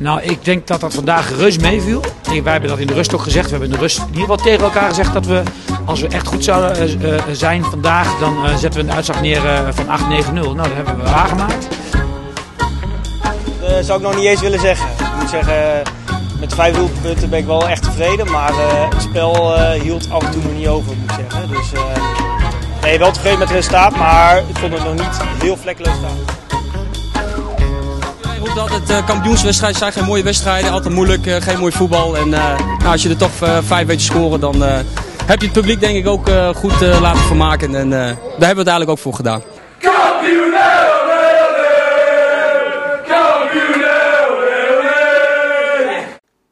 Nou, ik denk dat dat vandaag reuze meeviel. Wij hebben dat in de rust ook gezegd. We hebben in de rust in ieder geval tegen elkaar gezegd dat we, als we echt goed zouden eh, eh, zijn vandaag, dan eh, zetten we een uitslag neer van 8-9-0. Nou, dat hebben we waargemaakt. Dat zou ik nog niet eens willen zeggen. Ik moet zeggen, met vijf doelpunten ben ik wel echt tevreden. Maar het spel hield af en toe nog niet over, moet ik zeggen. Dus nee, wel tevreden met het resultaat. Maar ik vond het nog niet heel vlekkeloos staan. Iedereen roept altijd uh, kampioenswedstrijden zijn geen mooie wedstrijden, altijd moeilijk, eh, geen mooi voetbal. En eh, nou, als je er toch eh, vijf weet scoren, dan eh, heb je het publiek denk ik ook eh, goed eh, laten vermaken. En eh, daar hebben we het eigenlijk ook voor gedaan.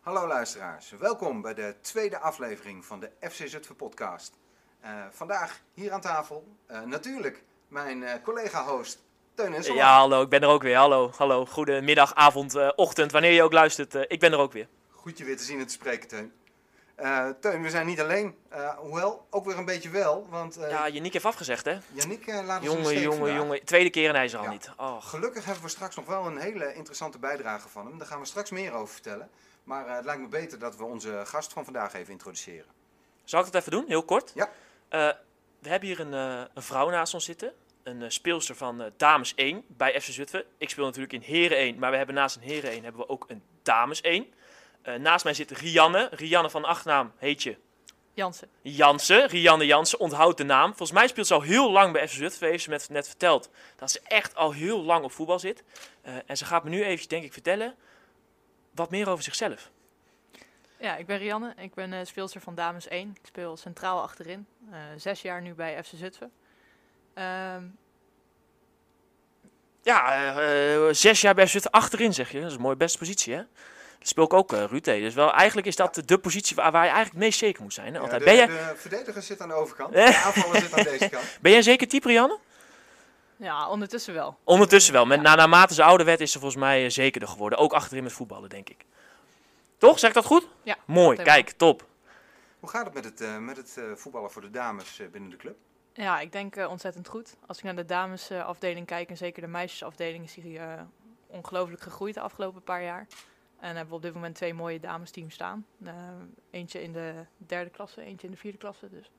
Hallo luisteraars, welkom bij de tweede aflevering van de FC Zutphen podcast. Eh, vandaag hier aan tafel eh, natuurlijk mijn eh, collega-host Teun en Ja, hallo, ik ben er ook weer. Hallo, hallo. Goedemiddag, avond, eh, ochtend, wanneer je ook luistert. eh, ik ben er ook weer. Goed je weer te zien en te spreken Teun. Eh, Teun, we zijn niet alleen, hoewel ook weer een beetje wel, want Ja, Yannick heeft afgezegd, hè? Eh, laat ons Jongen, steek jongen, vandaag. jongen. Tweede keer en hij is er al niet. Oh, Gelukkig hebben we straks nog wel een hele interessante bijdrage van hem. Daar gaan we straks meer over vertellen. Maar het lijkt me beter dat we onze gast van vandaag even introduceren. Zal ik dat even doen, heel kort? Ja. We hebben hier een, een vrouw naast ons zitten. Een eh, speelster van eh, Dames 1 bij FC Zutphen. Ik speel natuurlijk in Heren 1, maar we hebben naast een Heren 1 hebben we ook een Dames 1. Eh, naast mij zit Rianne. Rianne van achternaam heet je Jansen. Jansen, Rianne Jansen, onthoud de naam. Volgens mij speelt ze al heel lang bij FC Zutphen. Heeft ze net, net verteld dat ze echt al heel lang op voetbal zit. En ze gaat me nu even, denk ik, vertellen wat meer over zichzelf. Ja, ik ben Rianne. Ik ben eh, speelster van Dames 1. Ik speel centraal achterin. Zes jaar nu bij FC Zutphen. Ehm, Ja, eh, eh, zes jaar bij FC Zutphen achterin, zeg je. Dat is een mooie beste positie, hè? Dat speel ik ook, eh Ruud. Dus wel, eigenlijk is dat de positie waar, waar je eigenlijk het meest zeker moet zijn. Hè? Ja, Altijd. de, ben, jij, de verdediger zit aan de overkant, de aanvaller zit aan deze kant. ben jij zeker type, Rianne? ja, ondertussen wel. Ondertussen wel. Met, Ja. na, naarmate ze ouder werd, is ze volgens mij zekerder geworden. Ook achterin met voetballen, denk ik. Toch? Zeg ik dat goed? Ja, Mooi, kijk, top. Hoe gaat het met het, eh, met het eh, voetballen voor de dames eh, binnen de club? Ja, ik denk eh, ontzettend goed. Als ik naar de damesafdeling kijk en zeker de meisjesafdeling is die eh, ongelooflijk gegroeid de afgelopen paar jaar. En hebben we op dit moment twee mooie damesteams staan. Eh, eentje in de derde klasse, eentje in de vierde klasse. Dus.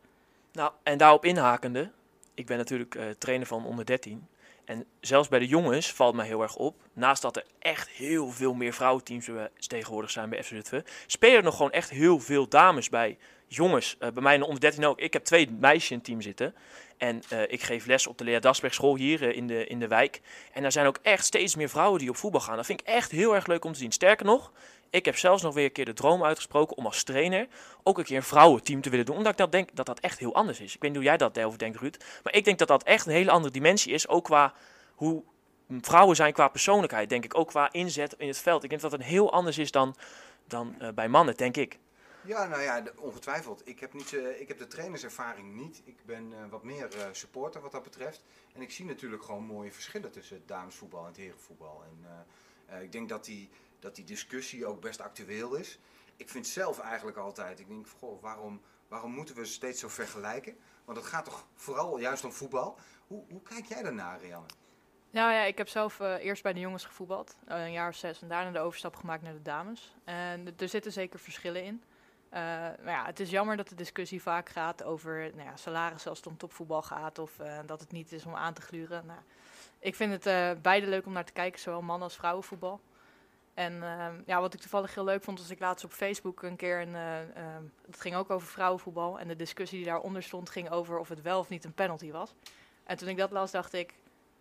Nou, en daarop inhakende, ik ben natuurlijk trainer van onder 13. En zelfs bij de jongens valt mij heel erg op, naast dat er echt heel veel meer vrouwenteams eh, tegenwoordig zijn bij FC Zutphen, spelen er nog gewoon echt heel veel dames bij jongens. Eh, bij mij in de onder 13 ook. Ik heb twee meisjes in het team zitten. En eh, ik geef les op de Lea Dasberg school hier in, de, in de wijk. En daar zijn ook echt steeds meer vrouwen die op voetbal gaan. Dat vind ik echt heel erg leuk om te zien. Sterker nog, ik heb zelfs nog weer een keer de droom uitgesproken om als trainer ook een keer een vrouwenteam te willen doen. Omdat ik dat denk dat dat echt heel anders is. Ik weet niet hoe jij dat daarover denkt, Ruud. Maar ik denk dat dat echt een hele andere dimensie is. Ook qua hoe vrouwen zijn qua persoonlijkheid. Denk ik ook qua inzet in het veld. Ik denk dat dat heel anders is dan, dan eh, bij mannen, denk ik. Ja, nou ja, ongetwijfeld. Ik heb, niet, eh, ik heb de trainerservaring niet. Ik ben eh, wat meer supporter wat dat betreft. En ik zie natuurlijk gewoon mooie verschillen tussen het damesvoetbal en het herenvoetbal. En ik denk dat die, dat die discussie ook best actueel is. Ik vind zelf eigenlijk altijd, ik denk, goh, waarom, waarom moeten we steeds zo vergelijken? Want het gaat toch vooral juist om voetbal. Hoe, hoe kijk jij daarnaar, Rianne? Nou ja, ik heb zelf eh, eerst bij de jongens gevoetbald, eh, een jaar of zes, en daarna de overstap gemaakt naar de dames. En er zitten zeker verschillen in. Eh, maar ja, het is jammer dat de discussie vaak gaat over nou ja, salarissen als het om topvoetbal gaat, of dat het niet is om aan te gluren. Nou, ik vind het beide leuk om naar te kijken, zowel mannen als vrouwenvoetbal. En ehm, ja, wat ik toevallig heel leuk vond, was ik laatst op Facebook een keer een. eh, ehm, het ging ook over vrouwenvoetbal. En de discussie die daaronder stond ging over of het wel of niet een penalty was. En toen ik dat las, dacht ik.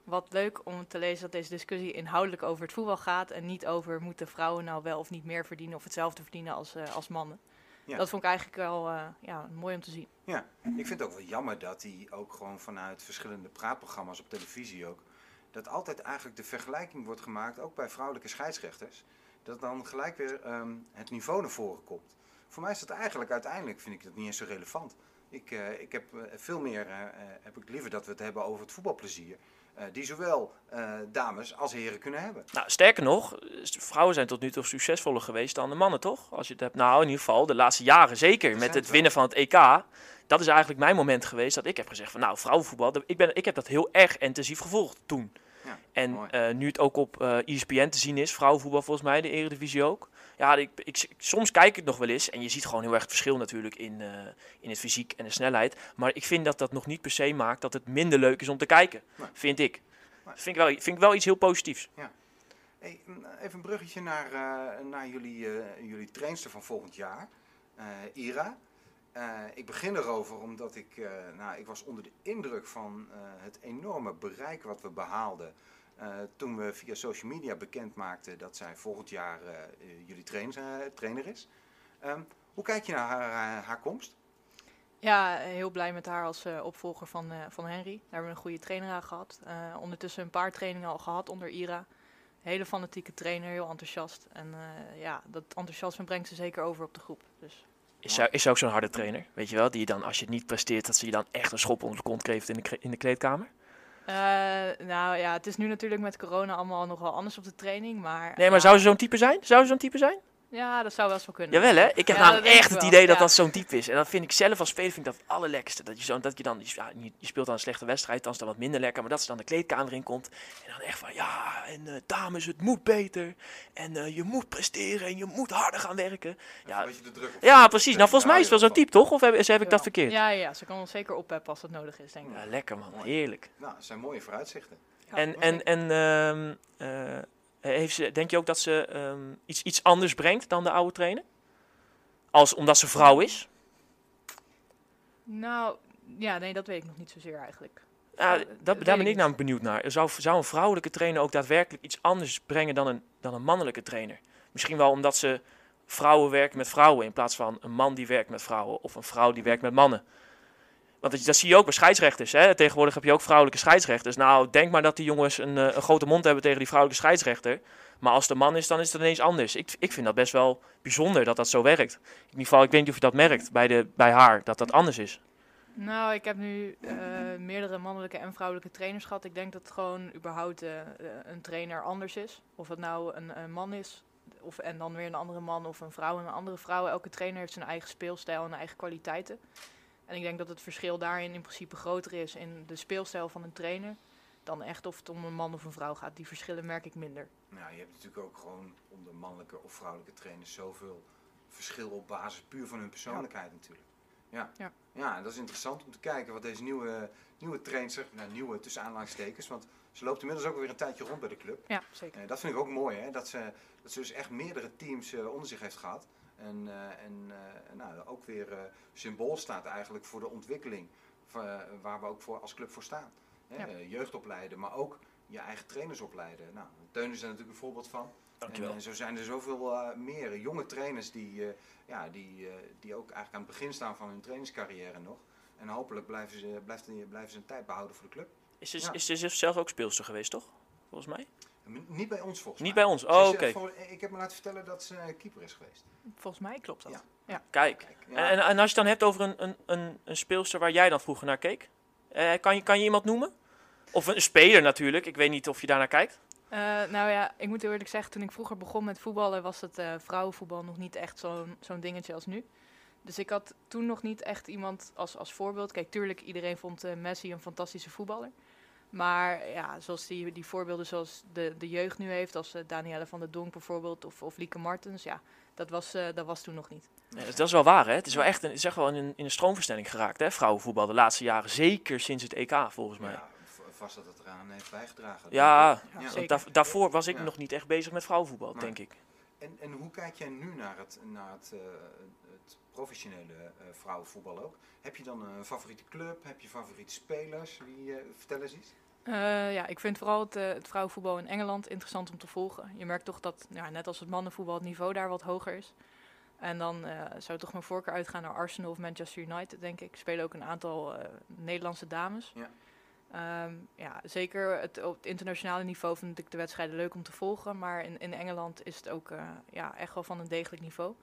Wat leuk om te lezen dat deze discussie inhoudelijk over het voetbal gaat. En niet over moeten vrouwen nou wel of niet meer verdienen of hetzelfde verdienen als, eh, als mannen. Ja. Dat vond ik eigenlijk wel eh, ja, mooi om te zien. Ja, ik vind het ook wel jammer dat die ook gewoon vanuit verschillende praatprogramma's op televisie ook, dat altijd eigenlijk de vergelijking wordt gemaakt, ook bij vrouwelijke scheidsrechters, dat dan gelijk weer ehm, het niveau naar voren komt. Voor mij is dat eigenlijk uiteindelijk, vind ik dat niet eens zo relevant. Ik, eh, ik heb eh, veel meer, eh, heb ik liever dat we het hebben over het voetbalplezier, die zowel dames als heren kunnen hebben. Nou, sterker nog, vrouwen zijn tot nu toe succesvoller geweest dan de mannen, toch? Als je het hebt, nou, in ieder geval de laatste jaren zeker. Met het winnen van het EK. Dat is eigenlijk mijn moment geweest dat ik heb gezegd van, nou, vrouwenvoetbal, ik, ben, ik heb dat heel erg intensief gevolgd toen. Ja, En eh, nu het ook op eh ESPN te zien is, vrouwenvoetbal volgens mij, de Eredivisie ook. Ja, ik, ik, soms kijk ik het nog wel eens en je ziet gewoon heel erg het verschil natuurlijk in, eh, in het fysiek en de snelheid. Maar ik vind dat dat nog niet per se maakt dat het minder leuk is om te kijken, Nee. vind ik. Nee. Vind ik, wel, vind ik wel iets heel positiefs. Hey, mm, even een bruggetje naar, naar jullie, jullie trainster van volgend jaar, Ira. Eh, ik begin erover omdat ik, eh, nou, ik was onder de indruk van eh, het enorme bereik wat we behaalden. eh, toen we via social media bekend maakten dat zij volgend jaar jullie trainer, trainer is. Ehm, hoe kijk je naar haar, haar, komst? Ja, heel blij met haar als opvolger van, van Henry. Daar hebben we een goede trainer aan gehad. Eh, ondertussen een paar trainingen al gehad onder Ira. Hele fanatieke trainer, heel enthousiast. En ja, dat enthousiasme brengt ze zeker over op de groep. Dus Is is ook zo'n harde trainer, weet je wel? Die je dan, als je het niet presteert, dat ze je dan echt een schop onder de kont geeft in de, in de kleedkamer? Eh, nou ja, het is nu natuurlijk met corona allemaal nog wel anders op de training. Maar, Nee, maar ja, zou ze zo'n type zijn? Zou ze zo'n type zijn? Ja, dat zou wel eens wel kunnen. Jawel hè? Ik heb Ja, denk echt het wel, idee dat ja. dat zo'n type is. En dat vind ik zelf als speler vind ik dat het allerlekkerste. Dat je, zo, dat je dan, ja, niet- je speelt dan een slechte wedstrijd, dan is dat wat minder lekker. Maar dat ze dan de kleedkamer in komt. En dan echt van, ja, en eh, dames, het moet beter. En eh, je moet presteren en je moet harder gaan werken. Ja, Een beetje de druk op- ja precies. Nou, volgens mij is het wel zo'n type, toch? Of heb, heb ik Ja. dat verkeerd? Ja, ja, ze kan ons zeker oppeppen als dat nodig is, denk ik. Ja, lekker man, heerlijk. Nou, dat zijn mooie vooruitzichten. En, en, en ehm, eh, heeft ze, denk je ook dat ze ehm, iets, iets anders brengt dan de oude trainer? Als, omdat ze vrouw is? Nou, ja, nee, dat weet ik nog niet zozeer eigenlijk. Ja, dat daar ik ben ik niet. namelijk benieuwd naar. Zou, zou een vrouwelijke trainer ook daadwerkelijk iets anders brengen dan een, dan een mannelijke trainer? Misschien wel omdat ze vrouwen werken met vrouwen in plaats van een man die werkt met vrouwen of een vrouw die werkt met mannen. Want dat, zie je ook bij scheidsrechters. Hè? Tegenwoordig heb je ook vrouwelijke scheidsrechters. Nou, denk maar dat die jongens een, eh, een grote mond hebben tegen die vrouwelijke scheidsrechter. Maar als de man is, dan is het ineens anders. Ik, ik vind dat best wel bijzonder dat dat zo werkt. In ieder geval, ik weet niet of je dat merkt bij, de, bij haar, dat dat anders is. Nou, ik heb nu eh, meerdere mannelijke en vrouwelijke trainers gehad. Ik denk dat het gewoon überhaupt eh, een trainer anders is. Of het nou een, een man is, of, en dan weer een andere man, of een vrouw en een andere vrouw. Elke trainer heeft zijn eigen speelstijl en eigen kwaliteiten. En ik denk dat het verschil daarin in principe groter is in de speelstijl van een trainer. Dan echt of het om een man of een vrouw gaat. Die verschillen merk ik minder. Nou, je hebt natuurlijk ook gewoon onder mannelijke of vrouwelijke trainers zoveel verschil op basis puur van hun persoonlijkheid natuurlijk. Ja. Ja. ja, en dat is interessant om te kijken wat deze nieuwe, nieuwe trainster, nou nieuwe tussen aanhalingstekens, want ze loopt inmiddels ook weer een tijdje rond bij de club. Ja, zeker. Eh, dat vind ik ook mooi, hè? Dat, ze, dat ze dus echt meerdere teams eh, onder zich heeft gehad. En, eh, en eh, nou, ook weer eh, symbool staat eigenlijk voor de ontwikkeling waar we ook voor, als club voor staan. Hè? Ja. Jeugd opleiden, maar ook je eigen trainers opleiden. Nou, Teun is daar natuurlijk een voorbeeld van. Dankjewel. En, eh, zo zijn er zoveel eh, meer jonge trainers die, eh, ja, die, eh, die ook eigenlijk aan het begin staan van hun trainingscarrière nog. En hopelijk blijven ze, blijft, blijven ze een tijd behouden voor de club. Is ze, Ja. is ze zelf ook speelster geweest, toch? Volgens mij? Niet bij ons volgens Niet mij. bij ons. Oh, oké. eh, voor- ik heb me laten vertellen dat ze keeper is geweest. Volgens mij klopt dat. Ja. Ja. Kijk. Ja. En, en, als je het dan hebt over een, een, een, een speelster waar jij dan vroeger naar keek, eh, kan, je, kan je iemand noemen? Of een speler natuurlijk, ik weet niet of je daarnaar kijkt. Eh, nou ja, ik moet heel eerlijk zeggen, toen ik vroeger begon met voetballen, was het eh, vrouwenvoetbal nog niet echt zo'n zo'n dingetje als nu. Dus ik had toen nog niet echt iemand als, als voorbeeld. Kijk, tuurlijk, iedereen vond Messi een fantastische voetballer. Maar ja, zoals die, die voorbeelden zoals de, de jeugd nu heeft, als eh, Danielle van der Donk bijvoorbeeld, of, of Lieke Martens, ja, dat was, eh, dat was toen nog niet. Ja, dat is wel waar, hè? Het is wel echt een, het is echt wel in, een- in een stroomversnelling geraakt, hè? Vrouwenvoetbal de laatste jaren. Zeker sinds het EK, volgens mij. Ja, vast dat het eraan heeft bijgedragen. Ja, Ja, daarvoor was ik Ja. nog niet echt bezig met vrouwenvoetbal, denk ik. En, en hoe kijk jij nu naar het, naar het, eh, het professionele eh, vrouwenvoetbal ook? Heb je dan een favoriete club? Heb je favoriete spelers? Wie, eh, vertel eens iets. Eh, ja, ik vind vooral het, het vrouwenvoetbal in Engeland interessant om te volgen. Je merkt toch dat, ja, net als het mannenvoetbal, het niveau daar wat hoger is. En dan eh, zou toch mijn voorkeur uitgaan naar Arsenal of Manchester United, denk ik. Spelen ook een aantal Nederlandse dames. Ja. Ehm, ja, zeker het, op het internationale niveau vind ik de wedstrijden leuk om te volgen. Maar in, in Engeland is het ook ja, echt wel van een degelijk niveau.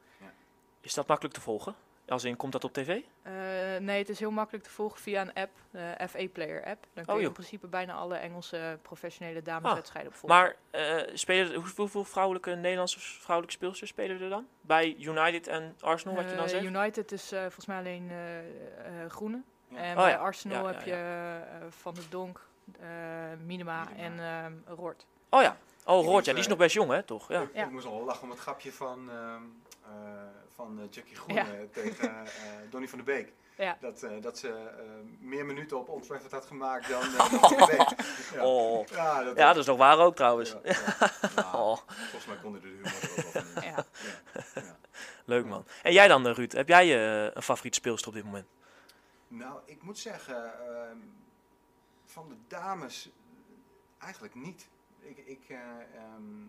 Is dat makkelijk te volgen? Als in, komt dat op tv? Eh, nee, het is heel makkelijk te volgen via een app, de FA Player app. Dan kun Oh, je joh. in principe bijna alle Engelse professionele dameswedstrijden op volgen. Maar eh, spelen, hoe- hoeveel vrouwelijke Nederlandse vrouwelijke speelsters spelen er dan? Bij United en Arsenal, wat je dan Eh, zegt? United is eh, volgens mij alleen eh, eh, groene. Ja. En Oh bij ja, Arsenal ja, ja, heb je eh, Van der Donk, eh, Minima, Minima. en ehm Rort. Oh ja. Oh, Ik Roort, ja, die is eh, nog best jong, hè, toch? Ja. Ik, ik moest al lachen om het grapje van, ehm, eh, van eh, Jackie Groen Ja. eh, tegen eh Donny van der Beek. Ja. Dat, dat ze meer minuten op Old Trafford had gemaakt dan, Beek. Ja. Oh. Ja, dat, Ja, dat is nog waar ook trouwens. ja. Nou, Oh, Volgens mij konden de humor er ook. Ja. Leuk man. En jij dan, Ruud? Heb jij een favoriete speelster op dit moment? Nou, ik moet zeggen, ehm, van de dames eigenlijk niet. Ik, ik, eh, ehm,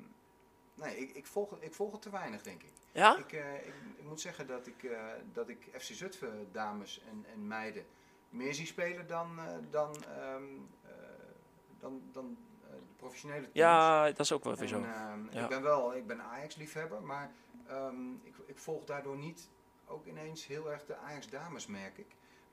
nee, ik, ik, volg, ik volg het te weinig, denk ik. Ja? Ik, eh, ik, ik moet zeggen dat ik, eh, dat ik FC Zutphen dames en, en meiden meer zie spelen dan, eh, dan, ehm, eh, dan, dan eh, de professionele teams. Ja, dat is ook wel weer zo. ehm, Ja. Ik ben wel, ik ben Ajax-liefhebber, maar ehm, ik, ik volg daardoor niet ook ineens heel erg de Ajax-dames, merk ik.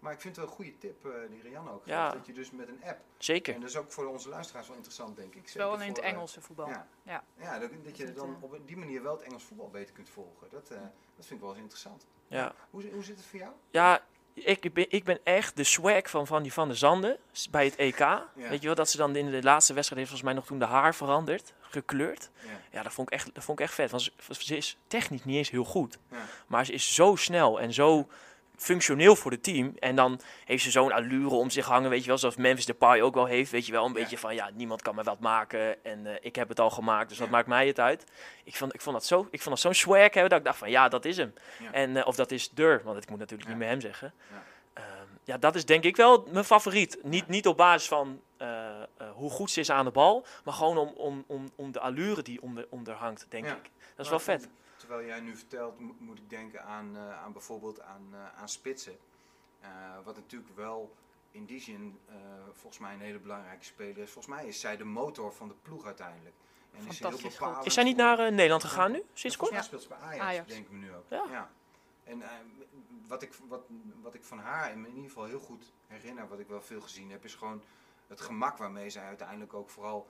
Maar ik vind het wel een goede tip, eh, die Rianne ook geeft, Ja. dat je dus met een app, Zeker. en dat is ook voor onze luisteraars wel interessant, denk ik. Wel zeker alleen in het voor, eh, Engelse voetbal. Ja, Ja. ja dat, dat je dan eh, op die manier wel het Engels voetbal beter kunt volgen. Dat, eh, dat vind ik wel eens interessant. Ja. Hoe, hoe zit het voor jou? Ja, ik ben, ik ben echt de swag van Van die van der Zanden bij het EK. Weet je wel, dat ze dan in de laatste wedstrijd heeft volgens mij nog toen de haar veranderd, gekleurd. Ja. Ja, dat vond ik echt, dat vond ik echt vet. Want ze, ze is technisch niet eens heel goed. Ja. Maar ze is zo snel en zo functioneel voor het team. En dan heeft ze zo'n allure om zich hangen, weet je wel. Zoals Memphis Depay ook wel heeft, weet je wel. Een Ja. beetje van, ja, niemand kan me wat maken. En eh, ik heb het al gemaakt, dus wat Ja. maakt mij het uit? Ik vond, ik vond dat zo, ik vond dat zo'n swag hebben, dat ik dacht van, ja, dat is hem. En, eh, of dat is Dur, want ik moet natuurlijk niet meer hem zeggen. Ja. Ja, dat is denk ik wel mijn favoriet. Niet, niet op basis van eh, eh, hoe goed ze is aan de bal, maar gewoon om, om, om, om de allure die onder, onder hangt, denk Ja. ik. Dat is wel vet. Terwijl jij nu vertelt, mo- moet ik denken aan, eh, aan bijvoorbeeld aan, eh, aan spitsen. Eh, wat natuurlijk wel in die zin eh, volgens mij een hele belangrijke speler is. Volgens mij is zij de motor van de ploeg uiteindelijk. En is heel Is zij niet naar eh, Nederland gegaan nu, Ja, sinds kort? mij speelt ze bij Ajax, Ajax. denk ik me nu ook. Ja. En eh, wat, ik, wat, wat ik van haar in ieder geval heel goed herinner, wat ik wel veel gezien heb, is gewoon het gemak waarmee zij uiteindelijk ook vooral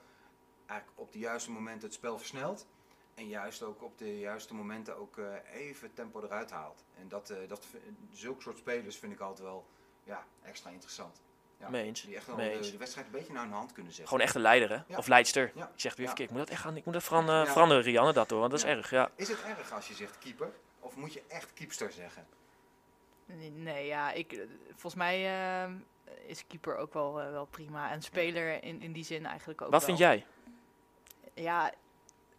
eigenlijk op de juiste momenten het spel versnelt. En juist ook op de juiste momenten ook eh, even tempo eruit haalt. En dat, eh dat, zulke soort spelers vind ik altijd wel ja, extra interessant. Ja, Mee eens, Die echt wel de, wedstrijd een beetje naar hun hand kunnen zetten. Gewoon echt een leider, hè? Ja. Of leidster. Ja. Ik zeg het weer verkeerd. Ik moet dat echt gaan. Ik moet dat veran- eh, Ja. veranderen, Rianne, dat hoor. Want dat is erg, ja. Is het erg als je zegt keeper? Of moet je echt keepster zeggen? Nee, ja, ik, eh, volgens mij ehm, is keeper ook wel, eh, wel prima. En speler in, in die zin eigenlijk ook Wat wel. vind jij? Ja,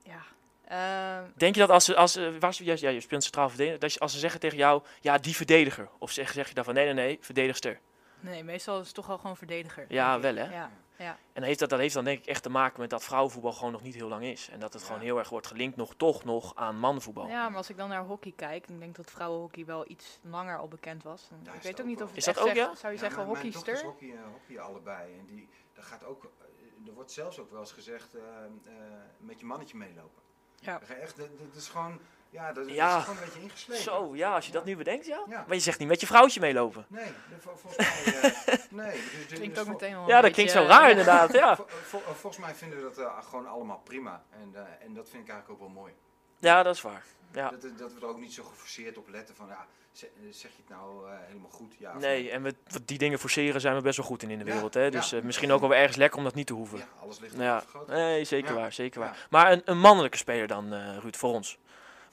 ja. ehm, Denk je dat als ze, als ze, waar, ja, ja, je speelt centraal verdediger, dat je, als ze zeggen tegen jou, ja, die verdediger. Of zeg, zeg je dan van, nee, nee, nee, verdedigster. nee, meestal is het toch wel gewoon verdediger. Ja, wel, hè? Ja, ja. En heeft dat, dat heeft dan denk ik echt te maken met dat vrouwenvoetbal gewoon nog niet heel lang is. En dat het Ja. gewoon heel erg wordt gelinkt nog toch nog aan mannenvoetbal. ja, maar als ik dan naar hockey kijk, ik denk dat vrouwenhockey wel iets langer al bekend was. En ik weet het ook ook niet of het Is dat echt ook, zegt- ja? zou je Ja, zeggen mijn- mijn dochters hockeyster? hockey, hockey allebei. En die, daar gaat ook, eh, er wordt zelfs ook wel eens gezegd, eh, eh, met je mannetje meelopen. Ja. Echt, dat, dat is gewoon, ja, dat, dat Ja. is gewoon een beetje ingeslepen. Zo, ja, als je dat nu bedenkt, ja. Ja. Maar je zegt niet met je vrouwtje meelopen. Nee, volgens mij, eh, nee. Dus, dus- Klinkt dus ook meteen wel Ja, dat klinkt zo raar eh, inderdaad, ja. vol- vol- eh, volgens mij vinden we dat eh, gewoon allemaal prima. En, eh, en dat vind ik eigenlijk ook wel mooi. Ja, dat is waar. Ja. Dat, dat we er ook niet zo geforceerd op letten van, ja, ze- zeg je het nou eh, helemaal goed? Ja, Nee, en we, die dingen forceren zijn we best wel goed in in de Ja, wereld. Hè? Dus ja. misschien ook wel ergens lekker om dat niet te hoeven. Ja, alles ligt Ja, nee, zeker Ja. waar, zeker Ja. waar. Maar een, een mannelijke speler dan, eh, Ruud, voor ons.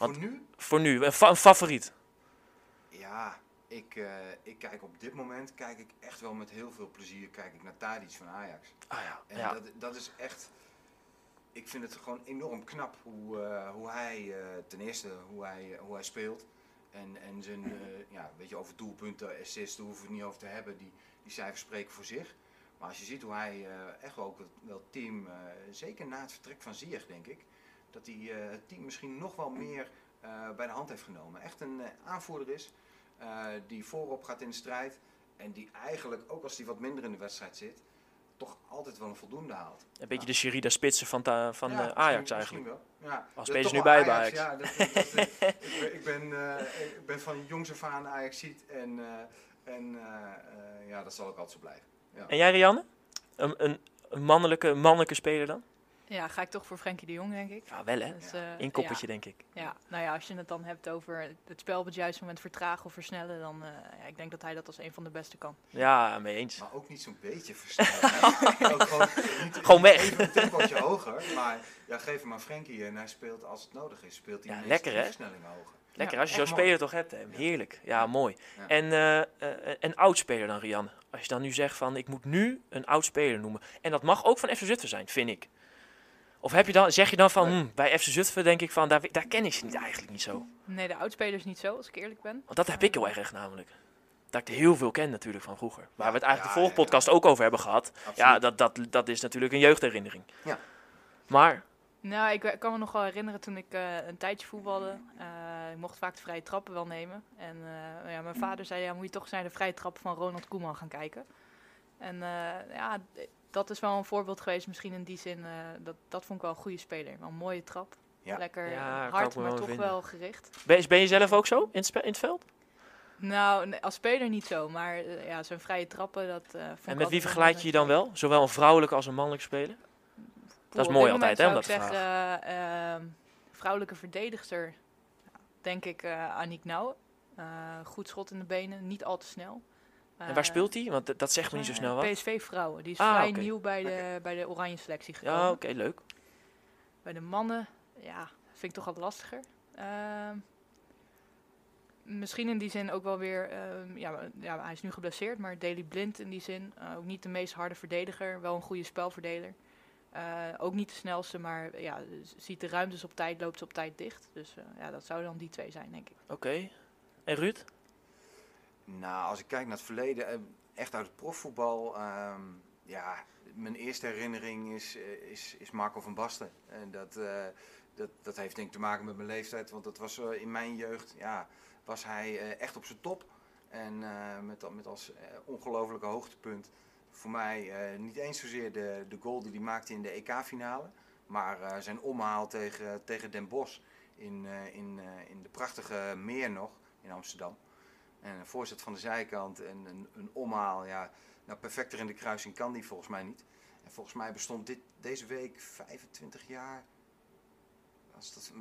Want- Voor nu Voor nu, een, fa- een favoriet. Ja, ik, eh, ik kijk op dit moment kijk ik echt wel met heel veel plezier kijk ik naar Tadic van Ajax. Ah ja, En ja. dat, dat is echt, ik vind het gewoon enorm knap hoe, eh, hoe hij, eh, ten eerste hoe hij, hoe hij speelt. En, en zijn, eh, ja, weet je, over doelpunten, assists, daar hoeven we het niet over te hebben. Die, die cijfers spreken voor zich. Maar als je ziet hoe hij eh, echt ook het, wel het team, eh, zeker na het vertrek van Ziyech denk ik, dat hij eh, het team misschien nog wel meer eh, bij de hand heeft genomen. Echt een eh, aanvoerder is, die voorop gaat in de strijd. En die eigenlijk, ook als hij wat minder in de wedstrijd zit, toch altijd wel een voldoende haalt. Een beetje de Sherida Spitsen van, ta- van Ja, Ajax eigenlijk. wel. Ja, Als toch nu bij Ajax. Ja, dat, dat, dat- ik, ben- ik, ben, ik ben van jongs af aan Ajax ziet en, en ja, dat zal ook altijd zo blijven. Ja. En jij, Rianne? Een, een, een mannelijke, mannelijke speler dan? Ja, ga ik toch voor Frenkie de Jong, denk ik. Ja, wel hè. Dus, eh, Inkoppertje denk ik. Ja, nou ja, als je het dan hebt over het spel op het juiste moment vertragen of versnellen, dan uh, ja, ik denk dat hij dat als een van de beste kan. Ja, mee eens. Maar ook niet zo'n beetje versnellen. ook gewoon, niet, gewoon weg. Even een tempootje hoger, maar ja, geef hem maar Frenkie en hij speelt als het nodig is. Speelt hij ja, lekker hè? versnelling hoger. Lekker, als je zo'n speler toch hebt, hè? heerlijk. Ja, mooi. Ja. En uh, uh, een oud speler dan, Rian. Als je dan nu zegt van, ik moet nu een oud speler noemen. En dat mag ook van FC Zutphen zijn, vind ik. Of heb je dan, zeg je dan van, hm, bij FC Zutphen denk ik van, daar, daar ken ik ze niet, eigenlijk niet zo. Nee, de oudspelers niet zo, als ik eerlijk ben. Want dat heb ik heel erg namelijk. Dat ik er heel veel ken natuurlijk van vroeger. Waar we het eigenlijk ja, de vorige podcast ook over hebben gehad. Absoluut. Ja, dat, dat, dat is natuurlijk een jeugdherinnering. Ja. Maar nou, ik kan me nog wel herinneren toen ik uh, een tijdje voetbalde. Uh, ik mocht vaak de vrije trappen wel nemen. En uh, ja, mijn vader zei, ja, moet je toch eens naar de vrije trappen van Ronald Koeman gaan kijken. En ja, dat is wel een voorbeeld geweest misschien in die zin. dat, dat vond ik wel een goede speler. Wel een mooie trap. Ja. Lekker ja, hard, maar toch vinden. wel gericht. Ben, ben je zelf ook zo in het, in het veld? Nou, als speler niet zo, maar ja, zo'n vrije trappen, dat vond En met wie vergelijk je je dan wel? Zowel een vrouwelijke als een mannelijke speler? Dat is mooi altijd, hè? Om dat te zeggen, uh, vrouwelijke verdedigster, denk ik uh, Aniek Nauw. Uh, goed schot in de benen, niet al te snel. En waar speelt hij? Want dat zegt me niet zo snel wat. PSV vrouwen. Die is ah, vrij okay. nieuw bij de, okay. bij de oranje selectie gekomen. Ja, oké, okay, leuk. Bij de mannen, ja, vind ik toch wat lastiger. Ehm, misschien in die zin ook wel weer, uh, ja, ja, hij is nu geblesseerd, maar Daily Blind in die zin. Uh, ook niet de meest harde verdediger, wel een goede spelverdeler. Uh, ook niet de snelste, maar ja, ziet de ruimtes op tijd, loopt ze op tijd dicht. Dus ja, dat zouden dan die twee zijn, denk ik. Oké. En Ruud? Nou, als ik kijk naar het verleden, echt uit het profvoetbal. Um, ja, mijn eerste herinnering is, is, is Marco van Basten. En dat, uh, dat, dat heeft denk ik te maken met mijn leeftijd. Want dat was in mijn jeugd, ja, was hij echt op zijn top. En met, met als ongelofelijke hoogtepunt voor mij niet eens zozeer de, de goal die hij maakte in de EK-finale. Maar zijn omhaal tegen, tegen Den Bosch in, in, in de prachtige meer nog in Amsterdam. En een voorzet van de zijkant en een, een omhaal. Ja, nou, perfecter in de kruising kan die volgens mij niet. En volgens mij bestond dit, deze week 25 jaar. Was, dat,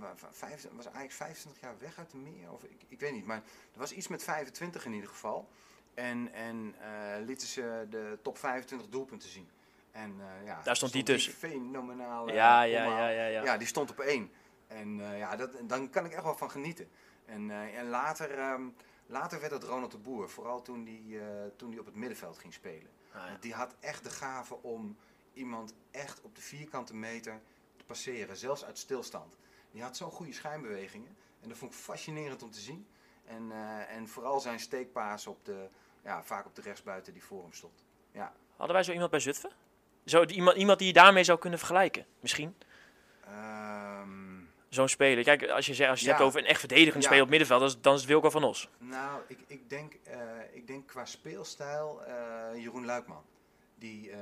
was eigenlijk 25 jaar weg uit de meer? Of ik, ik weet niet, maar er was iets met 25 in ieder geval. En, en uh, lieten ze de top 25 doelpunten zien. En, uh, ja, Daar stond die tussen. Fenomenaal. Ja, ja, ja, ja, ja. Ja, die stond op één. En uh, ja, dat, dan kan ik echt wel van genieten. En, en later, um, later werd het Ronald de Boer. Vooral toen die, toen die op het middenveld ging spelen. Ah, ja. Die had echt de gave om iemand echt op de vierkante meter te passeren. Zelfs uit stilstand. Die had zo'n goede schijnbewegingen. En dat vond ik fascinerend om te zien. En, uh, en vooral zijn steekpaas op de, ja, vaak op de rechtsbuiten die voor hem stond. Ja. Hadden wij zo iemand bij Zutphen? Zo, iemand, iemand die je daarmee zou kunnen vergelijken, misschien? Um, Zo'n speler. Kijk, als je, zegt, als je ja. het hebt over een echt verdedigend ja. speler op middenveld, dan is, dan is het Wilco van Os. Nou, ik, ik, denk, uh, ik denk qua speelstijl uh, Jeroen Luikman. Die, uh,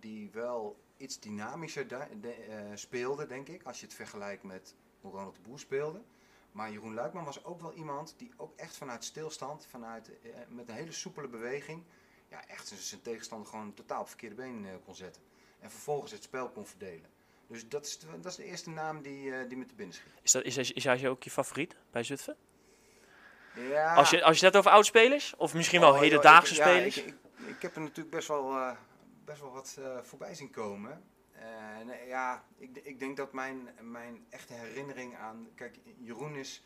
die wel iets dynamischer de, speelde, denk ik, als je het vergelijkt met hoe Ronald de Boer speelde. Maar Jeroen Luikman was ook wel iemand die ook echt vanuit stilstand, vanuit, eh, met een hele soepele beweging, ja, echt zijn tegenstander gewoon totaal op verkeerde been eh, kon zetten. En vervolgens het spel kon verdelen. Dus dat is, de, dat is de eerste naam die, uh, die me te binnen schiet. Is, dat, is, is hij ook je favoriet bij Zutphen? Ja. Als je, als je het hebt over oudspelers? Of misschien wel oh, hedendaagse joh, spelers? Ja, ik, ik, ik, heb er natuurlijk best wel, uh, best wel wat uh, voorbij zien komen. Uh, nee, ja, ik, ik, denk dat mijn, mijn echte herinnering aan. Kijk, Jeroen is,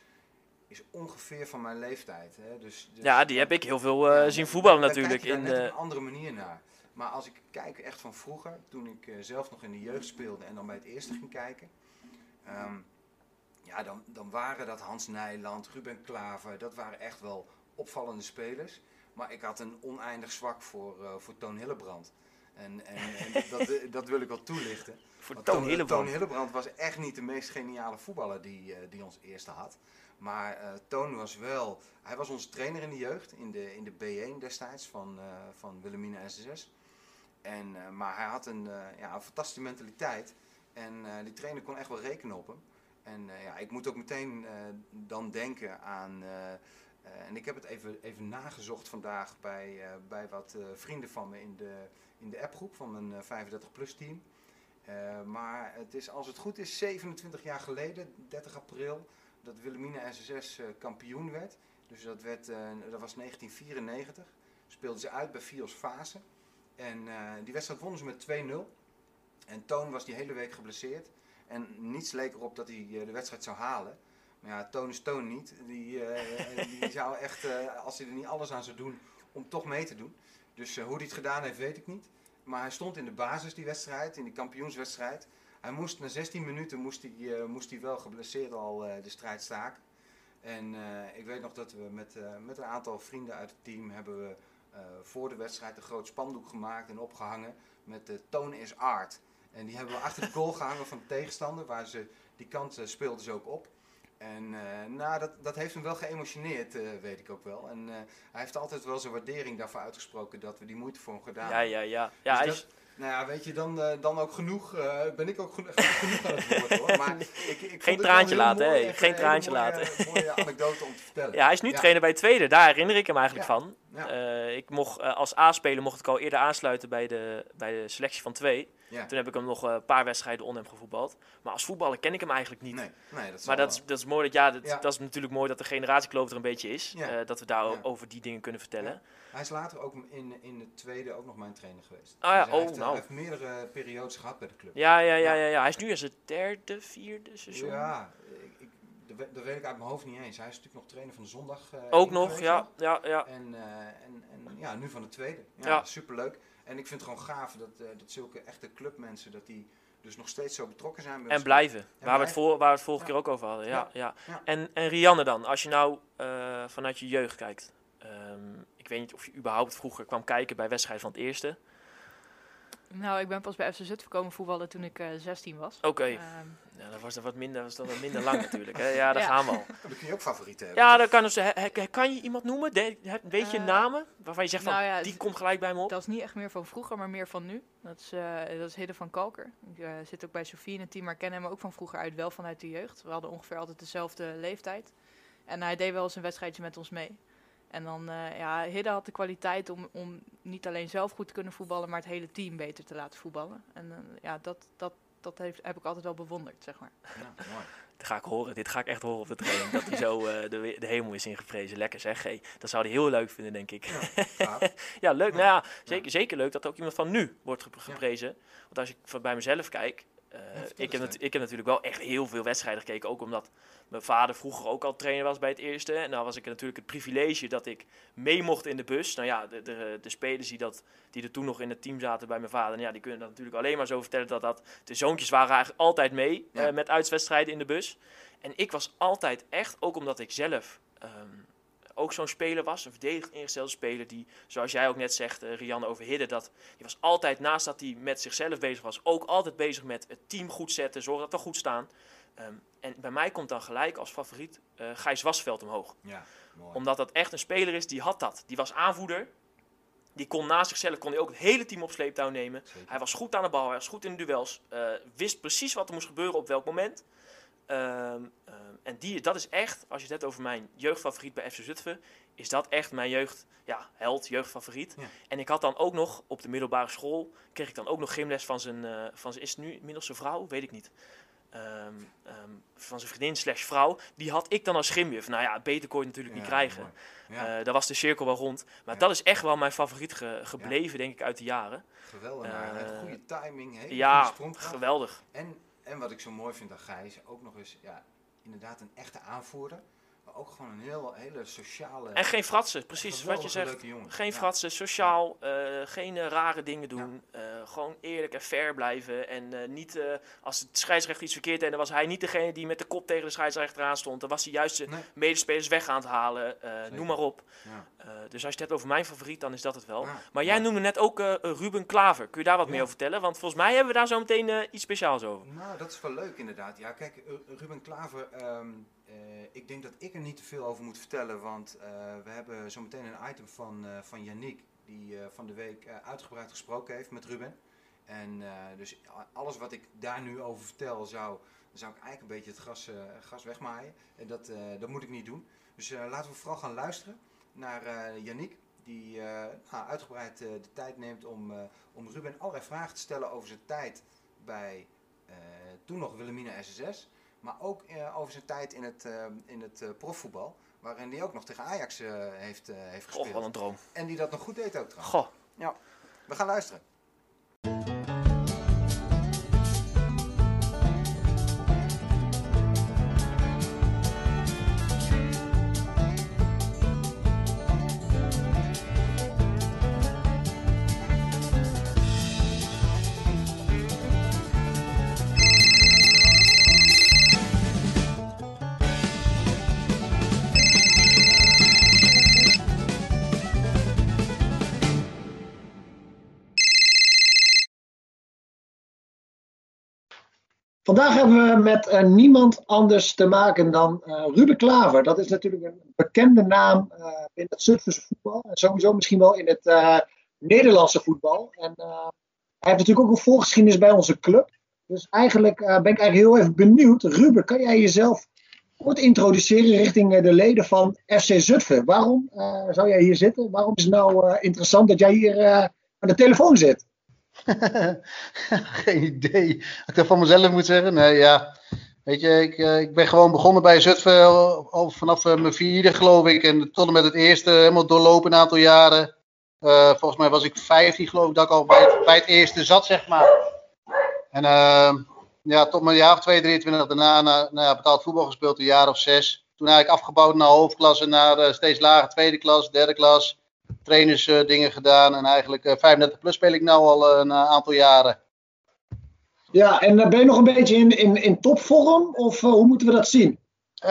is ongeveer van mijn leeftijd. Hè? Dus, dus ja, die heb ik heel veel zien voetballen natuurlijk. In net een andere manier naar. Maar als ik kijk echt van vroeger, toen ik uh, zelf nog in de jeugd speelde en dan bij het eerste ging kijken. Um, ja, dan, dan waren dat Hans Nijland, Ruben Klaver, dat waren echt wel opvallende spelers. Maar ik had een oneindig zwak voor, uh, voor Toon Hillebrand. En, en, en dat, dat, wil ik wel toelichten. Voor Toon Hillebrand. Toon Hillebrand was echt niet de meest geniale voetballer die, uh, die ons eerste had. Maar uh, Toon was wel, hij was onze trainer in de jeugd, in de, in de B1 destijds van, van Wilhelmina SSS. En, uh, maar hij had een, ja, een fantastische mentaliteit en die trainer kon echt wel rekenen op hem. En ja, ik moet ook meteen dan denken aan, en ik heb het even, even nagezocht vandaag bij, bij wat vrienden van me in de, in de appgroep van mijn 35 plus team. Eh, maar het is, als het goed is, 27 jaar geleden, 30 april, dat Wilhelmina SSS eh, kampioen werd. Dus dat, werd, eh, dat was 1994. Speelden ze uit bij Fios Fase. En eh, die wedstrijd wonnen ze met 2-0. En Toon was die hele week geblesseerd. En niets leek erop dat hij eh, de wedstrijd zou halen. Maar ja, Toon is Toon niet. Die, eh, die zou echt, als hij er niet alles aan zou doen, om toch mee te doen. Dus hoe hij het gedaan heeft, weet ik niet. Maar hij stond in de basis die wedstrijd, in die kampioenswedstrijd. Hij moest na 16 minuten moest hij, moest hij wel geblesseerd al de strijd staken. En ik weet nog dat we met, met een aantal vrienden uit het team hebben we voor de wedstrijd een groot spandoek gemaakt en opgehangen met de Toon is Art. En die hebben we achter de goal gehangen van de tegenstander, waar ze die kant eh, speelden ze ook op. En eh, nou, dat, dat heeft hem wel geëmotioneerd, eh, weet ik ook wel. En eh, hij heeft altijd wel zijn waardering daarvoor uitgesproken dat we die moeite voor hem gedaan Ja, ja, ja. ja dus hij dat- is, nou ja, weet je, dan, eh, dan ook genoeg, eh, ben ik ook geno- genoeg aan het woord hoor. Maar ik, ik Geen traantje laten, hè? Geen een traantje mooie, laten. mooie anekdote om te vertellen. ja, hij is nu Ja. trainer bij Tweede. Daar herinner ik hem eigenlijk Ja. van. Ja. Eh, ik mocht, als A-speler mocht ik al eerder aansluiten bij de, bij de selectie van twee. Ja. Toen heb ik hem nog eh, een paar wedstrijden onder hem gevoetbald. Maar als voetballer ken ik hem eigenlijk niet. Nee, nee, dat Maar dat is, dat is mooi dat, ja, dat, Ja. dat is natuurlijk mooi dat de generatiekloof er een beetje is. Ja. eh, dat we daar over die dingen kunnen vertellen. Hij is later ook in, in het tweede ook nog mijn trainer geweest. Ah ja, Dus hij oh, heeft, eh, nou. hij heeft meerdere periodes gehad bij de club. Ja, ja, ja, Ja. ja. Hij is nu in zijn derde, vierde seizoen. Ja, ik, ik, dat, weet, ik uit mijn hoofd niet eens. Hij is natuurlijk nog trainer van de zondag. Ook nog, ja, ja, ja. En, en, en ja, nu van de tweede. Ja, Ja. superleuk. En ik vind het gewoon gaaf dat, eh, dat zulke echte clubmensen, dat die dus nog steeds zo betrokken zijn. bij En blijven. waar, we het voor, waar we het vorige Ja. keer ook over hadden. Ja, ja. Ja. En, en Rianne dan, als je nou eh, vanuit je jeugd kijkt. Ehm, ik weet niet of je überhaupt vroeger kwam kijken bij wedstrijden van het eerste. Nou, ik ben pas bij FC Zutphen komen voetballen toen ik eh 16 was. Oké, Ehm, ja, dat was dan wat minder, was dan wat minder lang natuurlijk. Hè? Ja, daar Ja. gaan we al. Dan kun je ook favorieten hebben. Ja, dan kan, dus, he- he- kan je iemand noemen? De- weet je Eh, namen waarvan je zegt van, nou ja, die komt gelijk bij me op? dat is niet echt meer van vroeger, maar meer van nu. Dat is, eh dat is Hidde van Kalker. Ik eh, zit ook bij Sofie in het team, maar ik ken hem ook van vroeger uit, wel vanuit de jeugd. We hadden ongeveer altijd dezelfde leeftijd. En hij deed wel eens een wedstrijdje met ons mee. En dan, eh ja, Hidde had de kwaliteit om, om niet alleen zelf goed te kunnen voetballen, maar het hele team beter te laten voetballen. En eh, ja, dat, dat, dat heeft, heb ik altijd wel bewonderd, zeg maar. Ja, mooi. Dit ga ik horen, dit ga ik echt horen op de training. dat hij zo eh, de, de hemel is ingeprezen. Lekker zeg, hey, dat zou hij heel leuk vinden, denk ik. Ja. Ja, leuk. Ja. Nou ja, zeker, zeker leuk dat ook iemand van nu wordt gep- geprezen. Want als ik van bij mezelf kijk, eh, ik, heb ik heb natuurlijk wel echt heel veel wedstrijden gekeken. Ook omdat mijn vader vroeger ook al trainer was bij het eerste. En dan was ik natuurlijk het privilege dat ik mee mocht in de bus. Nou ja, de, de, de spelers die, dat, die er toen nog in het team zaten bij mijn vader, nou ja, die kunnen dat natuurlijk alleen maar zo vertellen dat dat... De zoontjes waren eigenlijk altijd mee Ja. eh, met uitwedstrijden in de bus. En ik was altijd echt, ook omdat ik zelf ehm, ook zo'n speler was, een verdedigd ingestelde speler die, zoals jij ook net zegt, eh, Rianne over Hidde, dat die was altijd, naast dat hij met zichzelf bezig was, ook altijd bezig met het team goed zetten, zorgen dat we goed staan. Ehm, en bij mij komt dan gelijk als favoriet eh Gijs Wasveld omhoog. Ja, mooi. Omdat dat echt een speler is, die had dat. Die was aanvoerder. Die kon naast zichzelf kon hij ook het hele team op sleeptouw nemen. Zeker. Hij was goed aan de bal, hij was goed in de duels. eh, wist precies wat er moest gebeuren op welk moment. Ehm, ehm, en die, dat is echt, als je het hebt over mijn jeugdfavoriet bij FC Zutphen, is dat echt mijn jeugd, ja, held, jeugdfavoriet. Ja. En ik had dan ook nog op de middelbare school, kreeg ik dan ook nog gymles van zijn, eh, van zijn is het nu inmiddels zijn vrouw? Weet ik niet. Ehm, van zijn vriendin slash vrouw. Die had ik dan als gymjuf. Nou ja, beter kon je natuurlijk Ja, niet krijgen. Ja, Eh, daar was de cirkel wel rond. Maar dat is echt wel mijn favoriet ge- gebleven, denk ik, uit de jaren. geweldig. had goede timing, hele ja, geweldig. En, en wat ik zo mooi vind aan Gijs, ook nog eens, ja, inderdaad een echte aanvoerder. Maar ook gewoon een heel, hele sociale... En geen fratsen, precies wat je zegt. Geen Ja. fratsen, sociaal, eh, geen eh, rare dingen doen. eh, gewoon eerlijk en fair blijven. En niet, als het scheidsrechter iets verkeerd deed, dan was hij niet degene die met de kop tegen de scheidsrechter aan stond. Dan was hij juist de Nee. medespelers weg aan het halen. noem maar op. Ja. Dus als je het hebt over mijn favoriet, dan is dat het wel. Maar jij noemde net ook Ruben Klaver. Kun je daar wat meer over vertellen? Want volgens mij hebben we daar zo meteen iets speciaals over. Nou, dat is wel leuk inderdaad. Ja, kijk, Ru- Ruben Klaver, ehm, eh, ik denk dat ik er niet te veel over moet vertellen, want eh, we hebben zo meteen een item van, eh van Yannick, die van de week uitgebreid gesproken heeft met Ruben. En dus alles wat ik daar nu over vertel, zou, zou ik eigenlijk een beetje het gas, eh, gas wegmaaien. En dat, dat moet ik niet doen. Dus laten we vooral gaan luisteren naar Yannick, die nou, uitgebreid de tijd neemt om, om Ruben allerlei vragen te stellen over zijn tijd bij toen nog Wilhelmina SSS. Maar ook eh, over zijn tijd in het, eh, in het eh, profvoetbal. Waarin hij ook nog tegen Ajax heeft, heeft Goh, gespeeld. wat een droom. En die dat nog goed deed ook trouwens. Goh. We gaan luisteren. Vandaag hebben we met eh, niemand anders te maken dan eh, Ruben Klaver. Dat is natuurlijk een bekende naam eh, in het Zutphense voetbal. En sowieso misschien wel in het Nederlandse voetbal. En hij heeft natuurlijk ook een voorgeschiedenis bij onze club. Dus eigenlijk ben ik eigenlijk heel even benieuwd. Ruben, kan jij jezelf kort introduceren richting de leden van FC Zutphen? Waarom zou jij hier zitten? Waarom is het nou interessant dat jij hier aan de telefoon zit? Geen idee. Als ik dat van mezelf moet zeggen? Nee, ja. Weet je, ik, eh, ik ben gewoon begonnen bij Zutphen al vanaf eh, mijn vierde, geloof ik. En tot en met het eerste, helemaal doorlopen een aantal jaren. Eh, volgens mij was ik 15, geloof ik, dat ik al bij het, bij het eerste zat, zeg maar. En eh, ja, tot mijn jaar of 2, 23 daarna na, nou betaald voetbal gespeeld, een jaar of zes. Toen eigenlijk afgebouwd naar hoofdklasse, naar eh, steeds lager, tweede klas, derde klas. Trainersdingen dingen gedaan. En eigenlijk eh, 35 plus speel ik nu al eh, een eh, aantal jaren. Ja, en eh, ben je nog een beetje in, in, in topvorm? Of eh, hoe moeten we dat zien? Eh,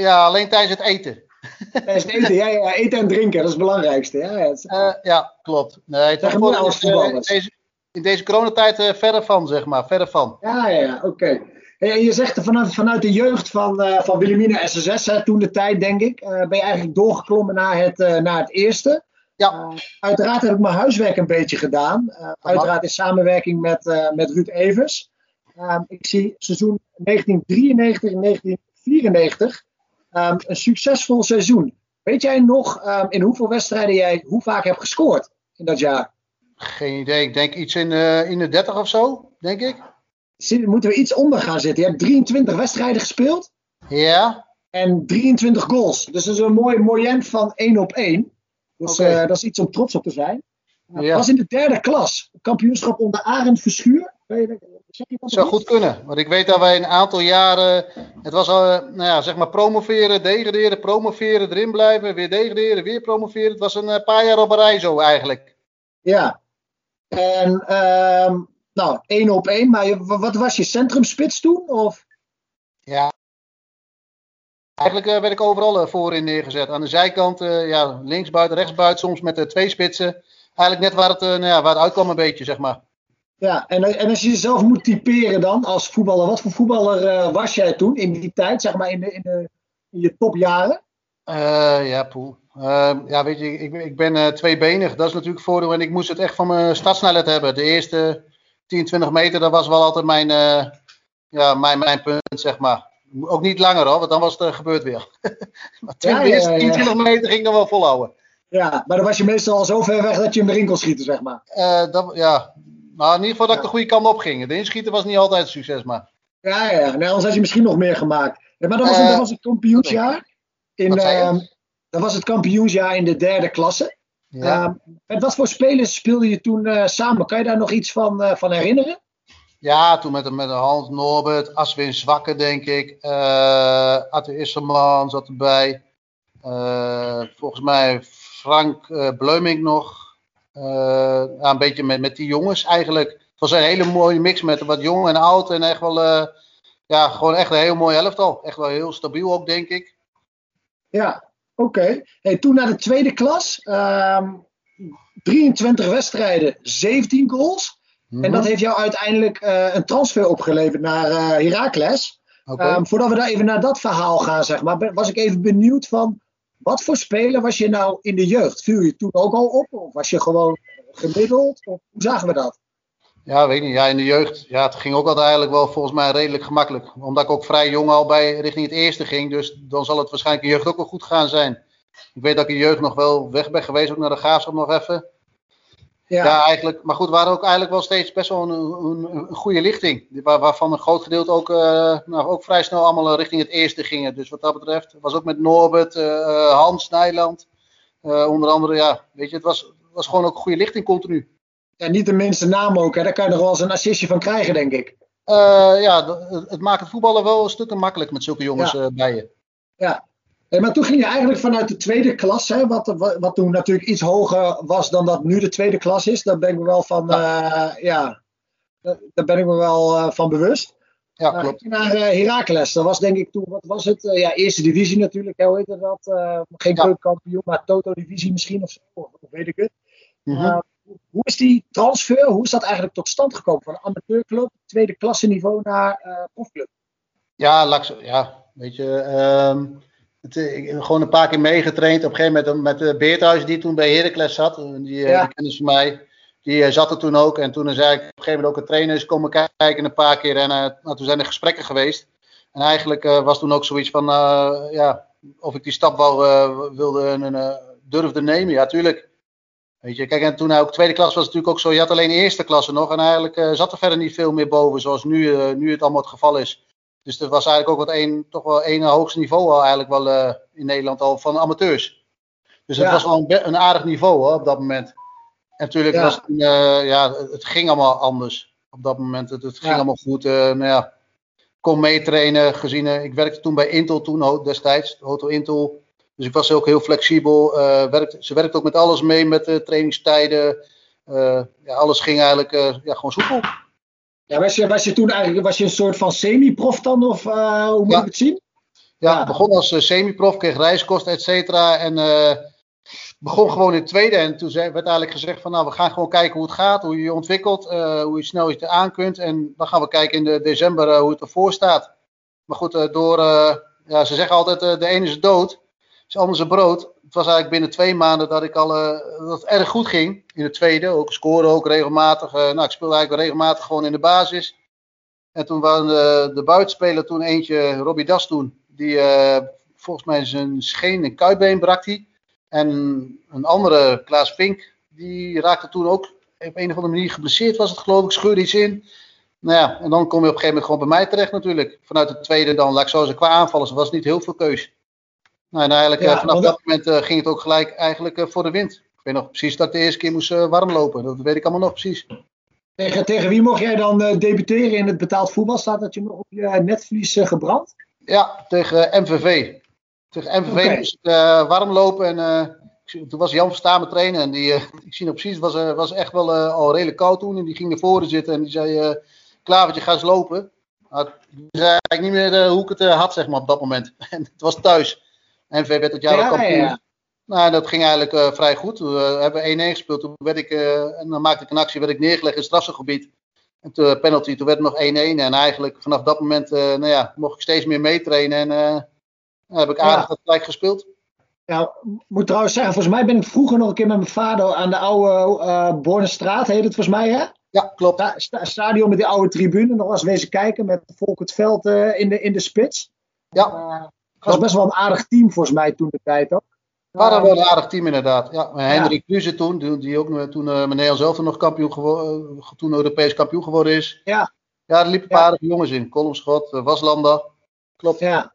ja, alleen tijdens het eten. Tijdens het eten, ja, ja, eten en drinken, dat is het belangrijkste. Ja, ja, is- Eh, ja, klopt. Nee, eh, in, deze, in deze coronatijd eh verder van, zeg maar. Verder van. ja, ja, ja, oké. Hey, je zegt vanuit, vanuit de jeugd van, eh van Wilhelmina SSS, hè, toen de tijd denk ik, eh, ben je eigenlijk doorgeklommen naar het, eh, naar het eerste. Ja. Uiteraard heb ik mijn huiswerk een beetje gedaan. Uiteraard in samenwerking met, met Ruud Evers. Ehm, ik zie seizoen 1993 en 1994 ehm, een succesvol seizoen. Weet jij nog ehm, in hoeveel wedstrijden jij hoe vaak hebt gescoord in dat jaar? Geen idee. Ik denk iets in, in de 30 of zo, denk ik. Moeten we iets onder gaan zitten? Je hebt 23 wedstrijden gespeeld Ja. en 23 goals. Dus dat is een mooi moyent van 1 op 1. Dus eh, dat is iets om trots op te zijn. Uh, Ja. was in de derde klas. Kampioenschap onder Arend Verschuur. Je dat- Zeg je dat Zou goed kunnen. Want ik weet dat wij een aantal jaren. Het was al, eh, nou ja, zeg maar promoveren, degraderen, promoveren, erin blijven, weer degraderen, weer promoveren. Het was een eh, paar jaar op een rij zo eigenlijk. Ja. En ehm, nou, 1 op 1. Maar je- wat was je centrumspits toen? Of? Ja. Eigenlijk eh, werd ik overal eh, voorin neergezet. Aan de zijkant, eh, ja, linksbuiten, rechtsbuiten, soms met twee spitsen. Eigenlijk net waar het, nou ja, waar het uitkwam een beetje, zeg maar. Ja, en, en als je jezelf moet typeren dan als voetballer, wat voor voetballer was jij toen in die tijd, zeg maar in, de, in, de, in je topjaren? Ja, poeh. Eh, ja, weet je, ik, ik ben tweebenig. Dat is natuurlijk voordeel. En ik moest het echt van mijn startsnelheid hebben. De eerste 10, 20 meter, dat was wel altijd mijn, eh, ja, mijn, mijn punt, zeg maar. Ook niet langer hoor, want dan was het eh, gebeurd weer. maar 20, Ja, de ja, eerste ja, 10, ja. 20 meter ging dan wel volhouden. Ja, maar dan was je meestal al zo ver weg dat je in de rinkel schieten, zeg maar. Eh, dat, ja. Nou, in ieder geval dat ik de goede kant op ging. De inschieten was niet altijd een succes, maar. Ja, ja, nou, anders had je misschien nog meer gemaakt. Maar dat was, dat was het kampioensjaar. In, ehm, dat was het kampioensjaar in de derde klasse. Ja. Ehm, met wat voor spelers speelde je toen eh, samen? Kan je daar nog iets van, eh, van herinneren? Ja, toen met, met Hans Norbert, Aswin Zwakke, denk ik. eh Arthur Isserman zat erbij. Volgens mij Frank Bleuming nog. Ja, een beetje met, met die jongens eigenlijk. Het was een hele mooie mix met wat jong en oud. En echt wel, ja, gewoon echt een heel mooi elftal. Echt wel heel stabiel ook, denk ik. Ja, oké. Hey, toen naar de tweede klas. ehm, 23 wedstrijden, 17 goals. Mhm. En dat heeft jou uiteindelijk eh, een transfer opgeleverd naar Heracles. Ehm, voordat we daar even naar dat verhaal gaan, zeg maar, was ik even benieuwd van wat voor speler was je nou in de jeugd? Viel je toen ook al op? Of was je gewoon gemiddeld? Of hoe zagen we dat? Ja, weet niet. Ja, in de jeugd, ja, het ging ook altijd eigenlijk wel volgens mij redelijk gemakkelijk. Omdat ik ook vrij jong al bij richting het eerste ging. Dus dan zal het waarschijnlijk in jeugd ook wel goed gaan zijn. Ik weet dat ik in jeugd nog wel weg ben geweest, ook naar de graafschap nog even. Ja. Ja. eigenlijk. Maar goed, we waren ook eigenlijk wel steeds best wel een, een, een goede lichting. Waar, waarvan een groot gedeelte ook, eh, nou, ook vrij snel allemaal richting het eerste gingen. Dus wat dat betreft, was ook met Norbert, eh, eh, Hans, Nijland. eh, onder andere, ja, weet je, het was, het was gewoon ook een goede lichting continu. En niet de minste naam ook, hè? daar kan je nog wel eens een assistje van krijgen, denk ik. Eh, ja, het, maakt het voetballen wel een stuk makkelijk met zulke jongens eh, bij je. Hey, maar toen ging je eigenlijk vanuit de tweede klas, hè, wat, wat, wat toen natuurlijk iets hoger was dan dat nu de tweede klas is. Daar ben ik me wel van, eh, ja, daar ben ik me wel van bewust. Ja, klopt. naar Heracles, dat was denk ik toen, wat was het? Ja, eerste divisie natuurlijk, hè, hoe heette dat? Geen Ja. maar Toto-divisie misschien of zo, of, weet ik het. Uh, hoe is die transfer, hoe is dat eigenlijk tot stand gekomen? Van amateurclub, tweede klasse niveau naar eh profclub? Ja, zo- ja, weet je. ehm, het, eh, ik heb gewoon een paar keer meegetraind. Op een gegeven moment met de Beerthuis die toen bij Heracles zat. eh, Die, eh, Ja. die kennis van mij. Die eh, zat er toen ook. En toen zei ik op een gegeven moment ook een trainer is komen kijken een paar keer. En eh, nou, toen zijn er gesprekken geweest. En eigenlijk eh, was toen ook zoiets van, eh, ja, of ik die stap wel eh, wilde en eh, durfde nemen. Ja, tuurlijk. Weet je, kijk, en toen ook tweede klas was het natuurlijk ook zo. Je had alleen eerste klasse nog. En eigenlijk eh, zat er verder niet veel meer boven. Zoals nu, eh, nu het allemaal het geval is. Dus dat was eigenlijk ook wat een, toch wel één hoogste niveau al eigenlijk wel eh, in Nederland al van amateurs. Dus het Ja. was wel een, een aardig niveau hoor, op dat moment. En natuurlijk Ja. was het, ja, het, ging allemaal anders op dat moment. Het, het ging Ja. allemaal goed. nou ja, kon meetrainen gezien. ik werkte toen bij Intel toen destijds, Hotel Intel. Dus ik was ook heel flexibel. eh, werkte, ze werkte ook met alles mee, met de trainingstijden. Eh, ja, alles ging eigenlijk eh, ja, gewoon soepel. Ja, was, je, was je toen eigenlijk was je een soort van semi-prof dan, of eh, hoe moet Ja. ik het zien? Ja, Ja. begon als eh, semi-prof, kreeg reiskosten, et cetera. En eh, begon gewoon in het tweede. En toen werd eigenlijk gezegd van, nou, we gaan gewoon kijken hoe het gaat, hoe je je ontwikkelt, eh, hoe je snel je aan kunt. En dan gaan we kijken in de december eh, hoe het ervoor staat. Maar goed, eh, door, eh, ja, ze zeggen altijd, eh, de ene is dood, is anders een brood. Het was eigenlijk binnen twee maanden dat ik al, eh, dat het erg goed ging in het tweede. Ook scoren ook regelmatig. eh, nou, ik speelde eigenlijk regelmatig gewoon in de basis. En toen waren de, de buitenspeler toen eentje, Robbie Das toen, die eh, volgens mij zijn scheen en kuitbeen brak hij. En een andere, Klaas Vink, die raakte toen ook op een of andere manier geblesseerd was het geloof ik, scheurde iets in. Nou ja, en dan kom je op een gegeven moment gewoon bij mij terecht natuurlijk. Vanuit het tweede dan, laat ik zo zeggen, qua aanvallers was niet heel veel keus. Nou, en eigenlijk Ja, eh, vanaf want- dat moment eh, ging het ook gelijk eigenlijk eh, voor de wind. Ik weet nog precies dat ik de eerste keer moest warm lopen. Dat weet ik allemaal nog precies. Tegen, tegen wie mocht jij dan debuteren in het betaald voetbal? Staat dat je nog op je netvlies gebrand? Ja, tegen MVV. Tegen MVV moest ik warm lopen en toen was Jan Verstamen trainen en die, ik zie nog precies, het was, eh, was echt wel al redelijk koud toen en die ging naar voren zitten en die zei, Klavertje ga eens lopen. Nou, ik zei eigenlijk niet meer hoe ik het had zeg maar op dat moment. En het was thuis. MVV werd het jaar Ja, ook kampioen. ja. Nou, dat ging eigenlijk eh, vrij goed. Toen eh, hebben we 1-1 gespeeld. Toen werd ik, eh, en dan maakte ik een actie, werd ik neergelegd in het strafschopgebied. En toen penalty, toen werd het nog 1-1. En eigenlijk vanaf dat moment, nou ja, mocht ik steeds meer meetrainen. En heb ik aardig dat gelijk gespeeld. Ja, ik moet trouwens zeggen, volgens mij ben ik vroeger nog een keer met mijn vader aan de oude eh Bornestraat, heet het volgens mij, hè? Ja, klopt. Sta- sta- stadion met die oude tribune, nog eens wezen kijken met Volk het Veld in, de, in de spits. Ja, was best wel een aardig team volgens mij toen de tijd ook. we waren Eh, wel een aardig team inderdaad. Ja, en Hendrik Kluze toen, die, die ook eh, toen eh met Nederland zelf nog kampioen geworden, eh, toen Europees kampioen geworden is. Ja. Ja, er liepen een Ja. paar jongens in. Kolomschot, uh, Waslanda. Klopt. Ja.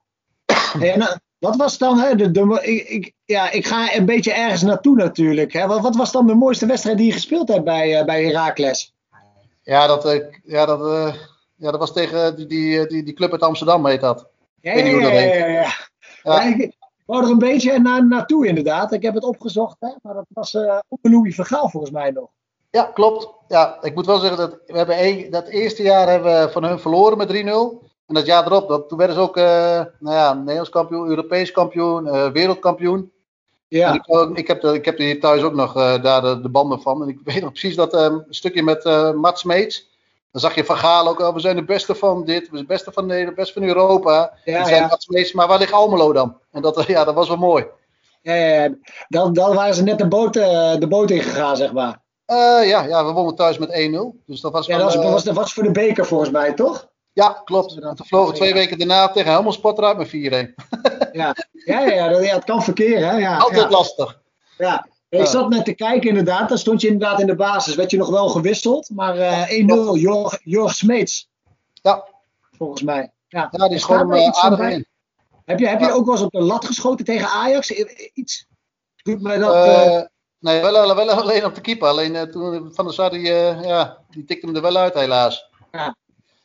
En, wat was dan, hè, de, de, ik, ik, ja, ik ga een beetje ergens naartoe natuurlijk. Hè. Wat, wat was dan de mooiste wedstrijd die je gespeeld hebt bij, bij Heracles? Ja, dat, ja, dat, ja, dat was tegen die, die, die, die club uit Amsterdam, heet dat. Ja, ja, ja, ja, ik, wou er een beetje na, naartoe inderdaad. Ik heb het opgezocht, hè, maar dat was eh onder Louis Vergaal volgens mij nog. Ja, klopt. Ja, ik moet wel zeggen dat we hebben dat eerste jaar hebben we van hun verloren met 3-0. En dat jaar erop, dat, toen werden ze ook eh, nou ja, Nederlands kampioen, Europees kampioen, eh, wereldkampioen. En Ja, ik, ik, heb ik heb er hier thuis ook nog daar de, de banden van. En ik weet nog precies dat eh, een stukje met Mats Meets. Dan zag je Van Gaal ook al, we zijn de beste van dit, we zijn de beste van Nederland, beste van Europa. ja, ja. Mats Meets, maar waar ligt Almelo dan? En dat, ja, dat was wel mooi. ja. Dan, dan waren ze net de boot, eh, de boot ingegaan, zeg maar. Eh, ja, ja, we wonnen thuis met 1-0. Dus dat was Ja, dat was, eh, was, dat was voor de beker volgens mij, toch? Ja, klopt. En toen vlogen we twee weken daarna tegen Helmond Sport eruit met 4-1. Ja, ja, ja, dat- ja het kan verkeren, hè? Ja, Altijd ja, lastig. ja. Ik zat net te kijken inderdaad, dan stond je inderdaad in de basis. Werd je nog wel gewisseld, maar eh 1-0, Jorg, Jorg Smeets. Ja. Volgens mij. Ja, Ja, die Staat schoot hem er eh, iets van aardig in. Heb je, heb je Ja. ook wel eens op de lat geschoten tegen Ajax? Iets? Doet mij dat... eh, Eh, nee, wel, wel alleen op de keeper. Alleen eh, toen Van der Sar, die, eh, ja, die tikte hem er wel uit helaas.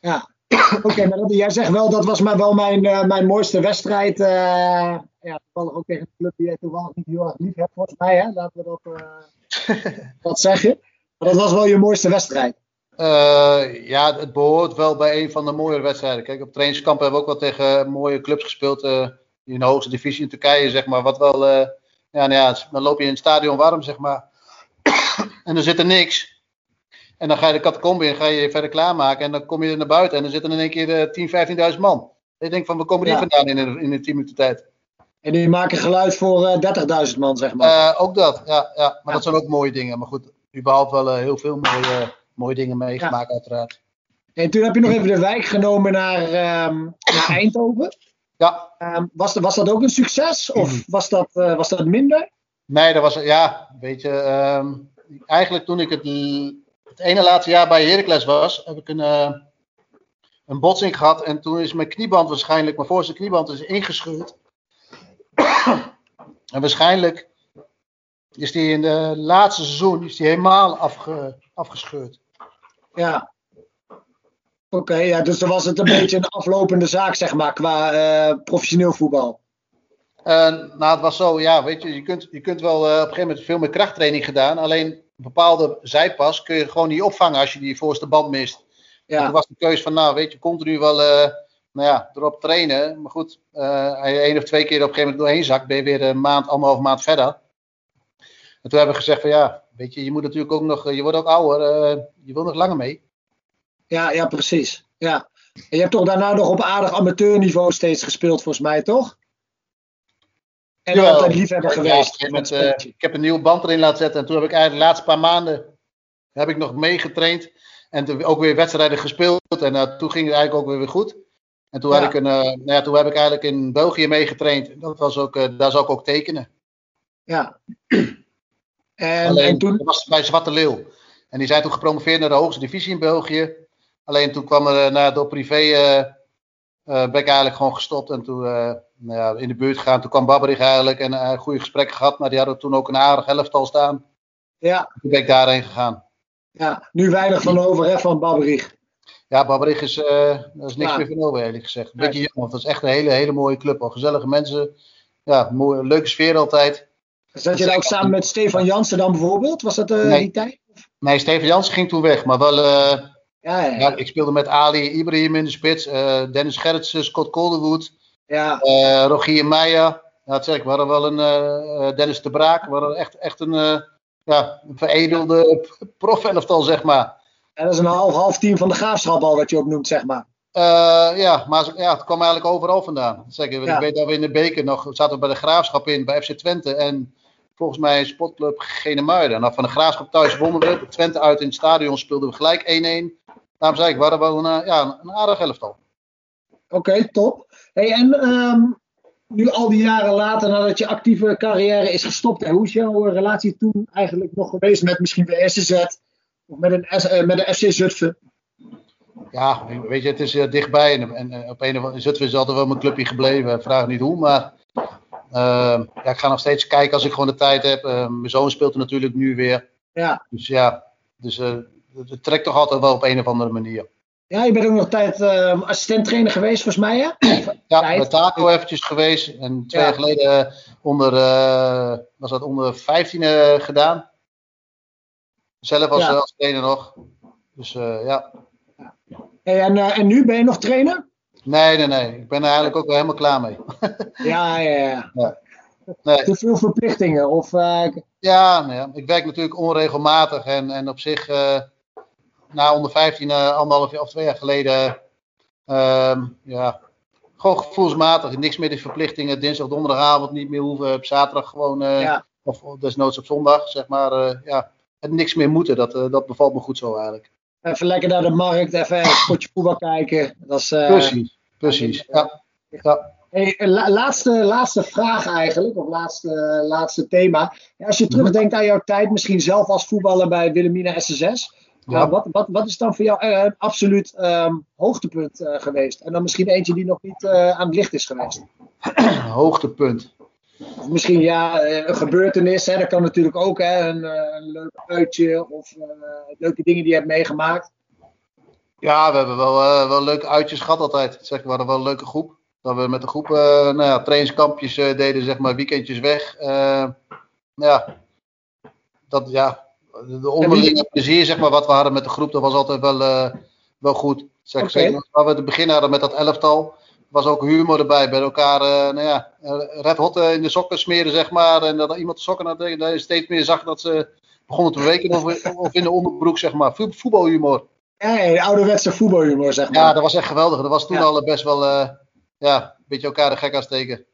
Ja. Oké, maar dat, jij zegt wel, dat was maar wel mijn, eh, mijn mooiste wedstrijd. Ja, toevallig ook tegen een club die jij toevallig niet heel erg lief hebt, volgens mij. Hè? Laten we dat, eh dat zeggen. Maar dat was wel je mooiste wedstrijd. Eh, ja, het behoort wel bij een van de mooiere wedstrijden. Kijk, op trainingskamp hebben we ook wel tegen mooie clubs gespeeld. eh, in de hoogste divisie in Turkije, zeg maar. Wat wel, ja, nou ja, dan loop je in het stadion warm, zeg maar. en er zit er niks. En dan ga je de catacombe in, ga je je verder klaarmaken. En dan kom je naar buiten en dan zitten in één keer eh 10, 15.000 man. En je denkt van, waar komen die Ja. vandaan in een, in een 10 minuten tijd? En die maken geluid voor eh 30.000 man, zeg maar. Eh, ook dat, ja. ja. Maar Ja. dat zijn ook mooie dingen. Maar goed, überhaupt wel eh, heel veel mooie, mooie dingen meegemaakt, uiteraard. En toen heb je nog even de wijk genomen naar, ehm, naar Eindhoven. Ja, Ehm, was, was dat ook een succes? Of was dat, eh, was dat minder? Nee, dat was, ja, weet je, ehm, eigenlijk toen ik het, het ene laatste jaar bij Heracles was, heb ik een, eh, een botsing gehad en toen is mijn knieband waarschijnlijk, mijn voorste knieband is ingescheurd. En waarschijnlijk is die in de laatste seizoen is die helemaal afge, afgescheurd. Ja. Oké, ja, dus dan was het een beetje een aflopende zaak, zeg maar, qua eh, professioneel voetbal. En, nou, het was zo, ja, weet je, je kunt, je kunt wel eh, op een gegeven moment veel meer krachttraining gedaan. Alleen een bepaalde zijpas kun je gewoon niet opvangen als je die voorste band mist. En Ja, toen was de keuze van, nou, weet je, continu wel, eh, nou ja, erop trainen. Maar goed, eh je één of twee keer op een gegeven moment doorheen zakt, ben je weer een maand, anderhalf maand verder. En toen hebben we gezegd van, ja, weet je, je moet natuurlijk ook nog, eh, je wordt ook ouder, eh, je wil nog langer mee. ja, ja, precies. Ja. En je hebt toch daarna nog op aardig amateurniveau steeds gespeeld, volgens mij, toch? En Jawel. altijd liefhebber geweest. met ik heb een nieuwe band erin laten zetten en toen heb ik eigenlijk de laatste paar maanden heb ik nog meegetraind. En ook weer wedstrijden gespeeld en eh, toen ging het eigenlijk ook weer, weer goed. En toen, Ja. had ik een, eh, nou ja, toen heb ik eigenlijk in België meegetraind. Dat was ook, eh, daar zou ik ook tekenen. Ja. En, Alleen, en toen, dat was bij Zwarte Leeuw. En die zijn toen gepromoveerd naar de hoogste divisie in België. Alleen toen kwam er eh, na door privé, ben ik eigenlijk gewoon gestopt. En toen nou ja, in de buurt gegaan. Toen kwam Babberich eigenlijk en eh goede gesprekken gehad. Maar die hadden toen ook een aardig elftal staan. ja, Toen ben ik daarheen gegaan. ja, nu weinig van over, hè, van Babberich. Ja, Babberich is, daar is niks Ja. meer van over eerlijk gezegd. Een beetje jammer, want dat is echt een hele, hele mooie club. Al gezellige mensen. Ja, mooie, leuke sfeer altijd. Zat je daar ook samen met Stefan Jansen dan bijvoorbeeld? Was dat eh, Nee. die tijd? Nee, Steven Jansen ging toen weg. Maar wel... eh, Ja, ja, ik speelde met Ali Ibrahim in de spits, Dennis Gerritsen, Scott Calderwood, ja. Rogier Meijer. Ja, dat zeg ik, we hadden wel een Dennis de Braak. We hadden echt, echt een, ja, een veredelde profelftal, zeg maar. En dat is een half, half team van de graafschap al, wat je ook noemt, zeg maar. Eh, ja, maar ja, het kwam eigenlijk overal vandaan. Zeg ik, Ja. ik weet dat we in de beker nog zaten we bij de Graafschap in, bij FC Twente. En volgens mij Sportclub Genemuiden. En dan van de Graafschap thuis wonnen we. Twente uit in het stadion speelden we gelijk 1-1. Daarom zei ik, we hadden wel een, eh, ja, een aardig elftal. Oké, top. Hey, en ehm, nu al die jaren later, nadat je actieve carrière is gestopt, hè, hoe is jouw eh, relatie toen eigenlijk nog geweest met misschien de SZ met een, eh, met de FC Zutphen? Ja, weet je, het is eh, dichtbij. En, en eh, op een of andere Zutphen is altijd wel mijn clubje gebleven. Vraag niet hoe, maar eh, ja, ik ga nog steeds kijken als ik gewoon de tijd heb. Eh, mijn zoon speelt er natuurlijk nu weer. Ja. Dus ja, dus, het, trekt toch altijd wel op een of andere manier. ja, je bent ook nog tijd eh, assistent-trainer geweest, volgens mij, hè? Ja, Tijd. bij Taco eventjes geweest. En twee Ja. jaar geleden onder, was dat onder 15 eh, gedaan. Zelf als, Ja. als trainer nog. Dus eh, ja. Hey, en, eh, en nu ben je nog trainer? Nee, nee, nee. Ik ben er eigenlijk ook wel helemaal klaar mee. Ja, ja, ja. Nee. Te veel verplichtingen? Of, eh, Ja, nou ja, ik werk natuurlijk onregelmatig en, en op zich, na onder 15, eh, anderhalf jaar of twee jaar geleden, ehm, ja, gewoon gevoelsmatig. Niks meer de verplichtingen, dinsdag, donderdagavond niet meer hoeven, op zaterdag gewoon, ja. of desnoods op zondag, zeg maar, ja, en niks meer moeten. Dat, eh, dat bevalt me goed zo eigenlijk. Even lekker naar de markt, even een potje voetbal kijken. Dat is, eh, Precies, precies. Ja, ja. Hey, la- laatste, laatste vraag eigenlijk, of laatste, laatste thema. Als je terugdenkt aan jouw tijd, misschien zelf als voetballer bij Wilhelmina SSS. Ja. Wat, wat, wat is dan voor jou eh, een absoluut ehm, hoogtepunt eh, geweest? En dan misschien eentje die nog niet eh, aan het licht is geweest. Hoogtepunt. Misschien ja, eh, een gebeurtenis, hè, dat kan natuurlijk ook. Hè, een, eh, een leuk uitje of eh, leuke dingen die je hebt meegemaakt. Ja, we hebben wel, wel leuke uitjes gehad altijd. Zeg, we hadden wel een leuke groep. Dat we met de groep eh, nou ja, trainingskampjes deden, zeg maar, weekendjes weg. Ja, dat, ja, de onderlinge plezier, zeg maar, wat we hadden met de groep, dat was altijd wel, wel goed. Zeg, waar we het begin hadden met dat elftal, was ook humor erbij. Bij elkaar, eh, nou ja, eh, red hot eh, in de sokken smeren, zeg maar. En dat iemand de sokken had, dat je steeds meer zag dat ze begonnen te bewegen. Of, of in de onderbroek, zeg maar. Voet- Voetbalhumor. Ja, ja, de ouderwetse voetbalhumor, zeg maar. Ja, dat was echt geweldig. Dat was toen Ja. al best wel, ja, een beetje elkaar de gek aan steken.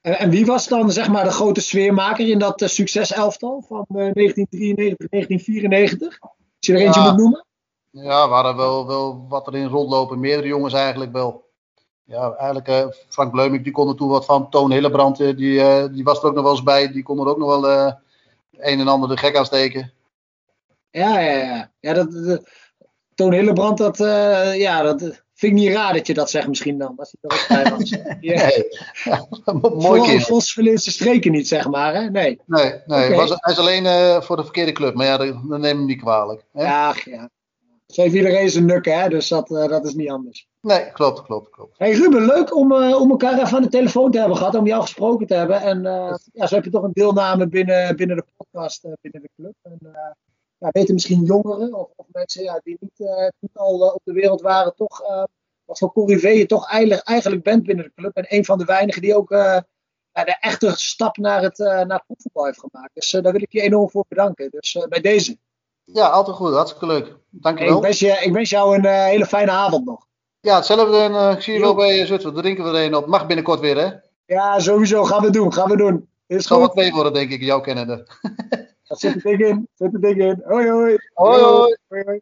En, en wie was dan zeg maar de grote sfeermaker in dat eh, succeselftal van eh, 1993, 1994? Als je er eentje Ja. moet noemen? Ja, we hadden wel, wel wat erin rondlopen. Meerdere jongens eigenlijk wel. Ja, eigenlijk eh, Frank Bleumik, die kon er toen wat van. Toon Hillebrand, eh, die, eh, die was er ook nog wel eens bij. Die kon er ook nog wel een en ander de gek aan steken. Ja, ja, ja. ja dat, dat- Toon Hillebrand, dat, ja, dat vind ik niet raar dat je dat zegt misschien dan. Als hij er ook bij was. Ja. Nee, mooi Verlinse streken niet, zeg maar. Hè? Nee. Nee, nee was, hij is alleen voor de verkeerde club. Maar ja, dat, dat neem hem niet kwalijk. Hè? Ja, ja. Zo heeft iedereen zijn nukken, hè? dus dat, eh, dat is niet anders. Nee, klopt, klopt, klopt. Hey Ruben, leuk om, eh, om elkaar even aan de telefoon te hebben gehad, om jou gesproken te hebben. En eh, ja, zo heb je toch een deelname binnen, binnen de podcast, eh, binnen de club. En, eh, ja, weten misschien jongeren of, of mensen ja, die niet, eh, niet al op de wereld waren, toch eh, wat voor corrivé je toch eigenlijk, eigenlijk bent binnen de club. En een van de weinigen die ook eh, de echte stap naar het, eh naar het profvoetbal heeft gemaakt. Dus eh, daar wil ik je enorm voor bedanken. Dus eh, bij deze. Ja, altijd goed. Hartstikke leuk. Dankjewel. Ik wens, je, ik wens jou een eh, hele fijne avond nog. Ja, hetzelfde. En eh, ik zie je wel bij uh, Zutphen. Drinken we er een op. Mag binnenkort weer, hè? Ja, sowieso. Gaan we doen. Gaan we doen. Is Het zal goed. wat mee worden, denk ik, jouw kennende. Dat zit er dik in. Zit er dik in. Hoi, hoi. Hoi, hoi. hoi, hoi.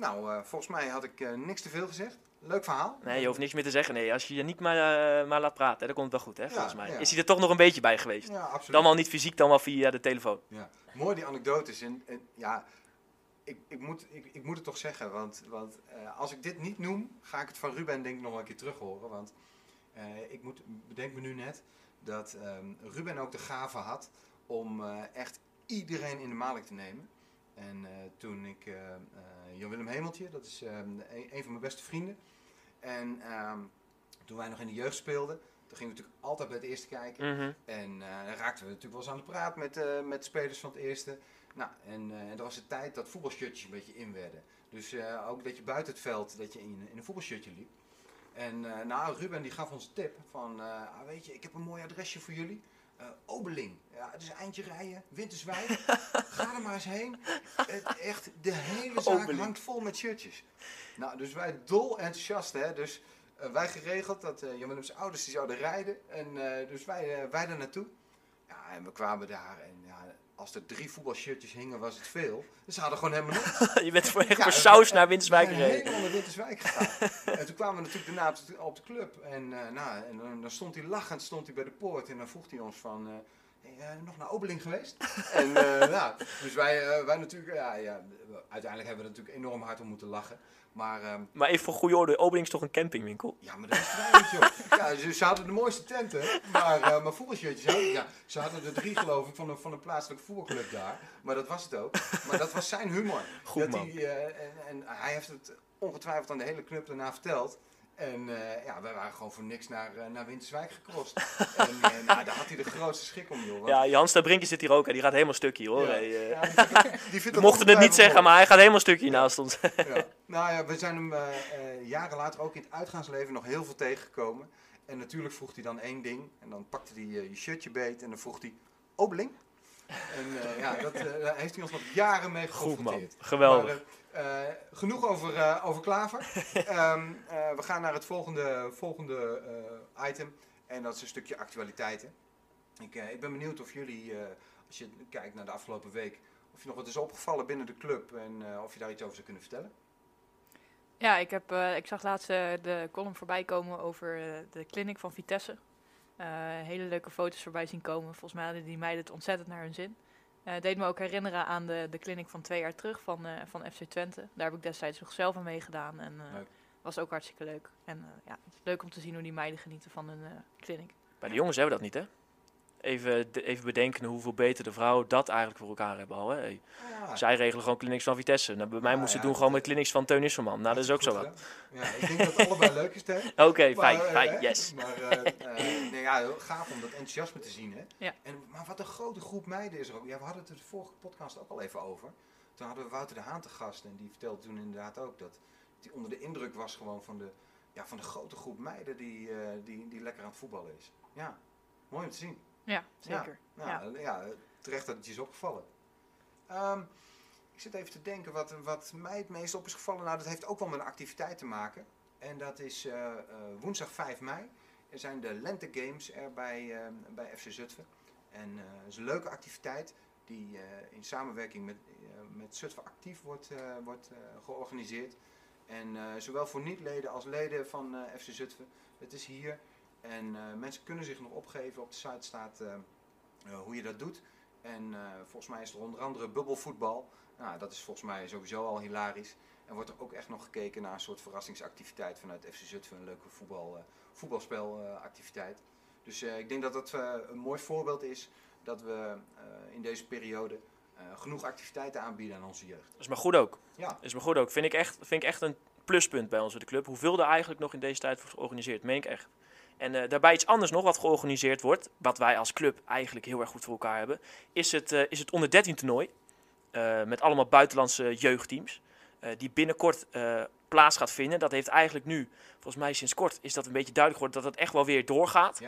Nou, eh, volgens mij had ik eh, niks te veel gezegd. Leuk verhaal. Nee, je hoeft niks meer te zeggen. Nee, als je je niet maar, eh, maar laat praten, hè, dan komt het wel goed, hè, volgens mij. ja. Is hij er toch nog een beetje bij geweest? Ja, absoluut. Dan wel niet fysiek, dan wel via de telefoon. Ja, mooi die anekdotes. En, en ja, ik, ik, moet, ik, ik moet het toch zeggen, want, want eh, als ik dit niet noem, ga ik het van Ruben denk ik nog een keer terug horen. Want eh, ik moet, bedenk me nu net dat ehm, Ruben ook de gave had om echt iedereen in de maling te nemen. En toen ik, Jan-Willem Hemeltje, dat is ehm, een, een van mijn beste vrienden. En ehm, toen wij nog in de jeugd speelden, toen gingen we natuurlijk altijd bij het eerste kijken. Mhm. En eh, dan raakten we natuurlijk wel eens aan de praat met, eh, met spelers van het eerste. Nou, en eh er was de tijd dat voetbalshirtjes een beetje in werden. Dus ook dat je buiten het veld, dat je in, in een voetbalshirtje liep. En nou, Ruben die gaf ons een tip van, ah, weet je, ik heb een mooi adresje voor jullie. Eh, Obeling. Ja, het is een eindje rijden, Winterswijk. Ga er maar eens heen. Het, echt, de hele zaak Obeling. hangt vol met shirtjes. Nou, dus wij dol enthousiast, hè. Dus eh, wij geregeld dat Jan Willems ouders die zouden rijden. En dus wij, wij er naartoe. Ja, en we kwamen daar en als er drie voetbalshirtjes hingen was het veel. Dus ze hadden gewoon helemaal niks. je bent voor, echt Ja, voor saus naar Winterswijk gereden. helemaal naar Winterswijk gegaan. en toen kwamen we natuurlijk daarna op de, op de club. En, eh, nou, en dan, dan stond hij lachend stond hij bij de poort. En dan vroeg hij ons van... eh, nog naar Obeling geweest? en eh, ja, dus wij, eh, wij natuurlijk... Ja, ja, uiteindelijk hebben we er natuurlijk enorm hard om moeten lachen. Maar ehm, Maar even voor goede orde, Obeling is toch een campingwinkel? ja, maar dat is joh. Ja, ze, ze hadden de mooiste tenten, maar, eh maar voetbalshirtjes hadden, ja, ze hadden er drie geloof ik van een, van een plaatselijke voetbalclub daar. Maar dat was het ook. Maar dat was zijn humor. Goed, dat man. Hij, eh, en, en hij heeft het ongetwijfeld aan de hele club daarna verteld. En eh, ja, wij waren gewoon voor niks naar, eh, naar Winterswijk gecrossed. en eh, nou, daar had hij de grootste schik om, joh. Ja, Jans de Brinken zit hier ook en die gaat helemaal stukje hoor. Ja. Hey, Ja, die mochten het niet zeggen, maar hij gaat helemaal stukje naast ons. Ja. Nou ja, we zijn hem jaren later ook in het uitgaansleven nog heel veel tegengekomen. En natuurlijk vroeg hij dan één ding. En dan pakte hij je shirtje beet en dan vroeg hij, Obeling? En ja, dat, daar heeft hij ons nog jaren mee Goed man, geconfronteerd. geweldig. Maar, eh, genoeg over, eh, over Klaver. Ehm, eh, we gaan naar het volgende, volgende eh, item. En dat is een stukje actualiteiten. Ik, eh, ik ben benieuwd of jullie, eh, als je kijkt naar de afgelopen week, of je nog wat is opgevallen binnen de club en eh, of je daar iets over zou kunnen vertellen. Ja, ik, heb, eh, ik zag laatst eh, de column voorbij komen over eh, de clinic van Vitesse. Eh, hele leuke foto's voorbij zien komen. Volgens mij hadden die meiden het ontzettend naar hun zin. Eh, Het deed me ook herinneren aan de, de clinic van twee jaar terug van, eh, van FC Twente. Daar heb ik destijds nog zelf aan meegedaan en eh Leuk. was ook hartstikke leuk. En eh, ja, het is leuk om te zien hoe die meiden genieten van hun eh, clinic. Bij de jongens hebben we dat niet, hè? Even, even bedenken hoeveel beter de vrouwen dat eigenlijk voor elkaar hebben al. Hè? Hey, Ja, Zij regelen gewoon clinics van Vitesse. Nou, bij mij Ah, moeten ze ja, doen gewoon met clinics van Teun Isselman. Nou, dat is ook zo wat. Ja, ik denk dat het allebei leuk is, hè? Oké, fijn, eh, fijn, hè? yes. Maar eh, eh, nee, ja, heel gaaf om dat enthousiasme te zien. Hè? Ja. En, maar wat een grote groep meiden is er ook. Ja, we hadden het er de vorige podcast ook al even over. Toen hadden we Wouter de Haan te gast en die vertelde toen inderdaad ook dat hij onder de indruk was gewoon van de, ja, van de grote groep meiden die, eh, die, die lekker aan het voetballen is. Ja, mooi om te zien. Ja, zeker. Ja, Ja. ja. ja, terecht dat het je is opgevallen. Ehm, ik zit even te denken wat, wat mij het meest op is gevallen. Nou, dat heeft ook wel met een activiteit te maken. En dat is eh, eh, woensdag 5 mei. Er zijn de Lente Games er bij, eh, bij FC Zutphen. En het is een leuke activiteit die in samenwerking met, met Zutphen Actief wordt, wordt georganiseerd. En zowel voor niet-leden als leden van FC Zutphen. Het is hier. En eh, mensen kunnen zich nog opgeven. Op de site staat eh, eh, hoe je dat doet. En volgens mij is er onder andere bubbelvoetbal. Nou, dat is volgens mij sowieso al hilarisch. En wordt er ook echt nog gekeken naar een soort verrassingsactiviteit vanuit FC Zutphen. Een leuke voetbal, voetbalspelactiviteit. dus ik denk dat dat een mooi voorbeeld is dat we in deze periode genoeg activiteiten aanbieden aan onze jeugd. Dat is maar goed ook. Ja, Dat is maar goed ook. Vind ik echt, vind ik echt een pluspunt bij ons in de club. Hoeveel er eigenlijk nog in deze tijd wordt georganiseerd, meen ik echt. En eh, daarbij iets anders nog wat georganiseerd wordt, wat wij als club eigenlijk heel erg goed voor elkaar hebben, is het, eh, is het onder 13 toernooi. eh, met allemaal buitenlandse jeugdteams. die binnenkort plaats gaat vinden. Dat heeft eigenlijk nu, volgens mij sinds kort, is dat een beetje duidelijk geworden dat het echt wel weer doorgaat.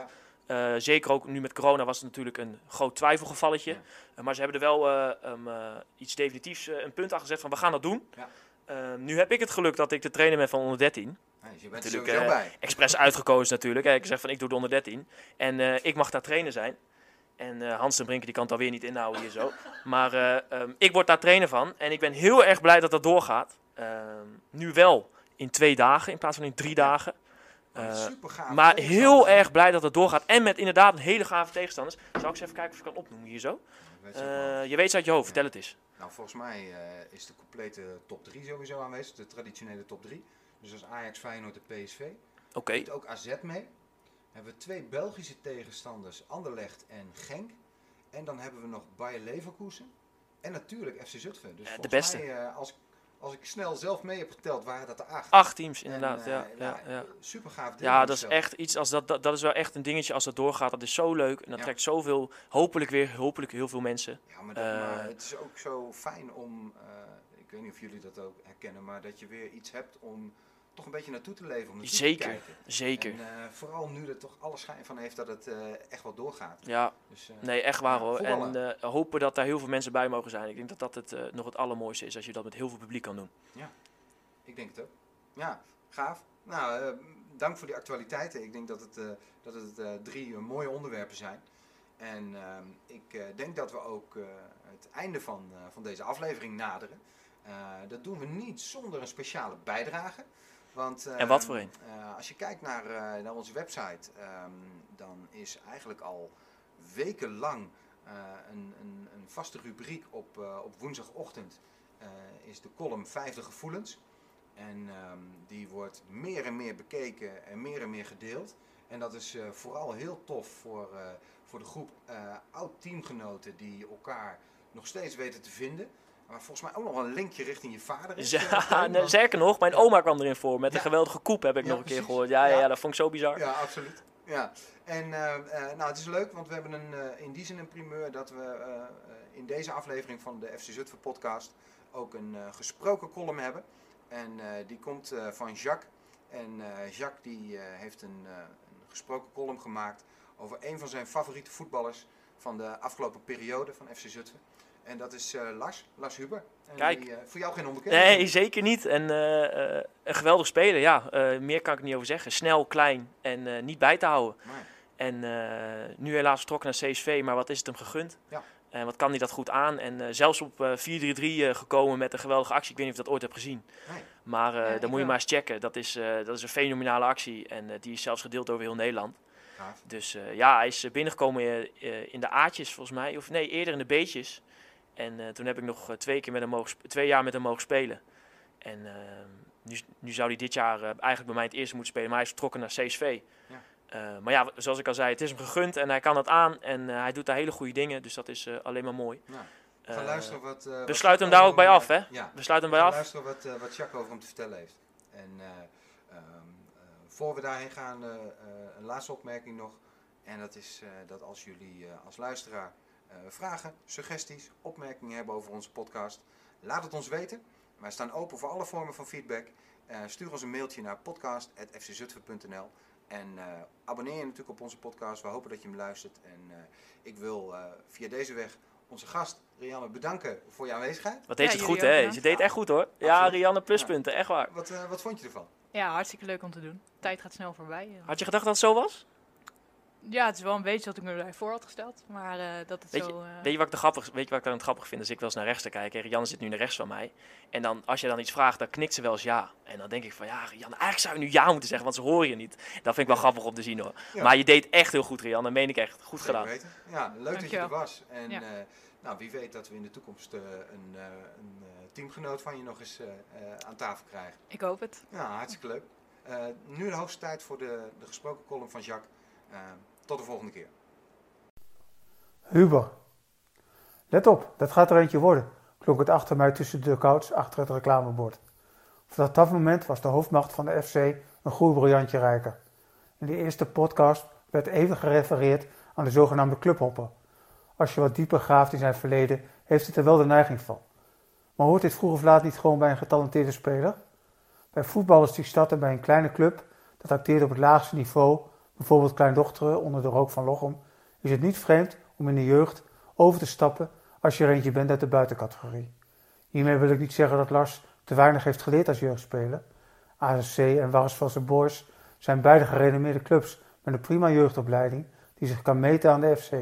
Ja. Zeker ook nu met corona was het natuurlijk een groot twijfelgevalletje. Ja. Maar ze hebben er wel um, iets definitiefs, een punt aan gezet van we gaan dat doen. Ja. Eh, nu heb ik het geluk dat ik de trainer ben van onder 13. Nee, dus je bent er Natuurlijk, sowieso eh, bij. Expres uitgekozen natuurlijk. Ik zeg van ik doe de onder 13. En eh, ik mag daar trainer zijn. En eh, Hans de Brinken die kan het alweer niet inhouden hier zo. Maar eh, ehm, ik word daar trainer van. En ik ben heel erg blij dat dat doorgaat. Ehm, nu wel in twee dagen in plaats van in drie dagen. Eh, Super gaaf. maar heel erg blij dat het doorgaat. En met inderdaad een hele gave tegenstanders. Zou ik eens even kijken of ik kan opnoemen hier zo. Je weet ze uit je hoofd, vertel het eens. Nou, volgens mij is de complete top 3 sowieso aanwezig, de traditionele top 3. Dus als Ajax, Feyenoord en PSV. Oké, Doet ook AZ mee. Hebben we twee Belgische tegenstanders, Anderlecht en Genk. En dan hebben we nog Bayer Leverkusen. En natuurlijk FC Zutphen. Dus de beste. mij, eh, als, als ik snel zelf mee heb geteld, waren dat er acht. acht teams inderdaad. En, eh, ja, ja, nou, ja. Super gaaf. ja, dat is echt iets als dat, dat, dat is wel echt een dingetje als dat doorgaat. Dat is zo leuk en dat Ja. trekt zoveel, hopelijk weer, hopelijk heel veel mensen. Ja, maar, dat, Eh, maar het is ook zo fijn om, ik weet niet of jullie dat ook herkennen, maar dat je weer iets hebt om toch een beetje naartoe te leven. Om naartoe te Zeker, kijken. zeker. En eh, vooral nu er toch alle schijn van heeft dat het eh, echt wel doorgaat. Ja, Dus, eh, nee, echt waar Ja, hoor. En voetballen. hopen dat daar heel veel mensen bij mogen zijn. Ik denk dat dat het, nog het allermooiste is als je dat met heel veel publiek kan doen. Ik denk het ook. Ja, gaaf. Nou, dank voor die actualiteiten. Ik denk dat het, dat het drie mooie onderwerpen zijn. En ehm, ik denk dat we ook het einde van, van deze aflevering naderen. Dat doen we niet zonder een speciale bijdrage. Want, En wat ehm, voor een? eh, als je kijkt naar, eh, naar onze website, ehm, dan is eigenlijk al wekenlang eh, een, een, een vaste rubriek op, op woensdagochtend is de column Vijfde Gevoelens. En ehm, die wordt meer en meer bekeken en meer en meer gedeeld. En dat is vooral heel tof voor, voor de groep oud-teamgenoten die elkaar nog steeds weten te vinden. Maar volgens mij ook nog wel een linkje richting je vader is. Ja, nee, zeker nog, mijn oma kwam erin voor met Ja. een geweldige koep, heb ik Ja, nog een keer gehoord. Ja, ja, Ja. dat vond ik zo bizar. Ja, absoluut. Ja. En eh, eh, nou, het is leuk, want we hebben een, eh, in die zin een primeur dat we in deze aflevering van de FC Zutphen podcast ook een gesproken column hebben. En die komt van Jacques. En Jacques die, heeft een, een gesproken column gemaakt over een van zijn favoriete voetballers van de afgelopen periode van FC Zutphen. En dat is eh, Lars, Lars Huber. En Kijk. Die, eh, voor jou geen onbekende. Nee, zeker niet. En eh, eh, een geweldig speler, ja. Eh, meer kan ik er niet over zeggen. Snel, klein en eh, niet bij te houden. Maar, En eh, nu helaas vertrokken naar CSV, maar wat is het hem gegund? Ja. En wat kan hij dat goed aan? En eh, zelfs op eh, 4-3-3 eh, gekomen met een geweldige actie. Ik weet niet of je dat ooit hebt gezien. Nee. Maar eh Ja, ik dan moet je maar eens checken. Dat is, eh, dat is een fenomenale actie. En die is zelfs gedeeld over heel Nederland. Gaaf. Dus eh, ja, hij is binnengekomen in de A'tjes volgens mij. Of nee, eerder in de B'tjes. En eh, toen heb ik nog eh, twee, keer met hem mogen, twee jaar met hem mogen spelen. En eh, nu, nu zou hij dit jaar eh, eigenlijk bij mij het eerste moeten spelen. Maar hij is vertrokken naar CSV. Ja. Eh, maar ja, zoals ik al zei, het is hem gegund en hij kan het aan. En eh, hij doet daar hele goede dingen. Dus dat is eh, alleen maar mooi. We Eh, gaan luisteren wat... eh, we sluiten hem daar ook bij af, hè? Ja, We sluiten hem bij af. luisteren wat, eh wat Jacques over hem te vertellen heeft. En eh, ehm, eh, voor we daarheen gaan, eh, eh, een laatste opmerking nog. En dat is eh, dat als jullie eh, als luisteraar vragen, suggesties, opmerkingen hebben over onze podcast, laat het ons weten. Wij staan open voor alle vormen van feedback. Eh, stuur ons een mailtje naar podcast.fczutphen.nl en eh, abonneer je natuurlijk op onze podcast. We hopen dat je hem luistert. En eh, ik wil eh, via deze weg onze gast Rianne bedanken voor je aanwezigheid. Wat deed Ja, je het goed, hè? Je deed het echt goed, hoor. Ja. Rianne, pluspunten. Echt waar. Wat, eh, wat vond je ervan? Ja, hartstikke leuk om te doen. Tijd gaat snel voorbij. Had je gedacht dat het zo was? Ja, het is wel een beetje wat ik me erbij voor had gesteld. Maar eh, dat het Weet zo... eh, Weet je wat ik, de grappig, weet je wat ik dan het grappig vind? Als ik wel eens naar rechts te kijken. Rianne zit nu naar rechts van mij. En dan, als je dan iets vraagt, dan knikt ze wel eens ja. En dan denk ik van, ja, Rianne, eigenlijk zou je nu ja moeten zeggen, want ze horen je niet. Dat vind ik wel grappig om te zien, hoor. Ja. Maar je deed echt heel goed, Rianne. Dat meen ik echt. Goed gedaan. weten. Ja, leuk dat je er was. En Ja. eh, nou, wie weet dat we in de toekomst een, eh, een eh, teamgenoot van je nog eens aan tafel krijgen. Ik hoop het. Ja, hartstikke leuk. Eh, nu de hoogste tijd voor de, de gesproken column van Jacques. Tot de volgende keer. Huber. Let op, dat gaat er eentje worden, klonk het achter mij tussen de couch achter het reclamebord. Vanaf dat moment was de hoofdmacht van de FC een goed briljantje rijker. In de eerste podcast werd even gerefereerd aan de zogenaamde clubhopper. Als je wat dieper graaft in zijn verleden, heeft het er wel de neiging van. Maar hoort dit vroeg of laat niet gewoon bij een getalenteerde speler? Bij voetballers die starten bij een kleine club, dat acteert op het laagste niveau, bijvoorbeeld Kleindochteren onder de rook van Lochem, is het niet vreemd om in de jeugd over te stappen als je er eentje bent uit de buitencategorie. Hiermee wil ik niet zeggen dat Lars te weinig heeft geleerd als jeugdspeler. ASC en Warrisvelse Boys zijn beide gerenommeerde clubs met een prima jeugdopleiding die zich kan meten aan de FC.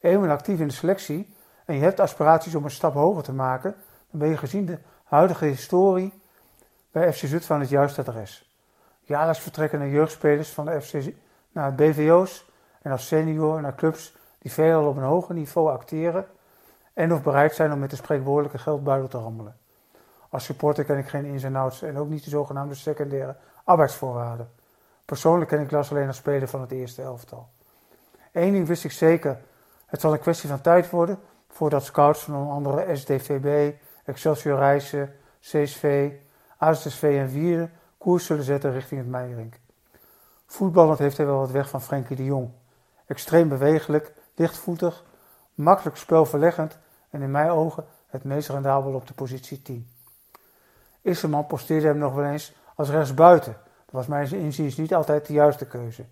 Eenmaal actief in de selectie en je hebt aspiraties om een stap hoger te maken, dan ben je gezien de huidige historie bij FC Zutphen aan het juiste adres. Jaarlijks vertrekken de jeugdspelers van de FC naar BVO's en als senior naar clubs die veelal op een hoger niveau acteren en of bereid zijn om met de spreekwoordelijke geldbuidel te rammelen. Als supporter ken ik geen ins en outs en ook niet de zogenaamde secundaire arbeidsvoorwaarden. Persoonlijk ken ik Lars alleen als speler van het eerste elftal. Eén ding wist ik zeker, het zal een kwestie van tijd worden voordat scouts van onder andere SDVB, Excelsior Rijssen, CSV, ASSV en Wierde koers zullen zetten richting het Meijerink. Voetballend heeft hij wel wat weg van Frenkie de Jong. Extreem bewegelijk, lichtvoetig, makkelijk spelverleggend en in mijn ogen het meest rendabel op de positie 10. Isserman posteerde hem nog wel eens als rechtsbuiten. Dat was mijn inziens niet altijd de juiste keuze.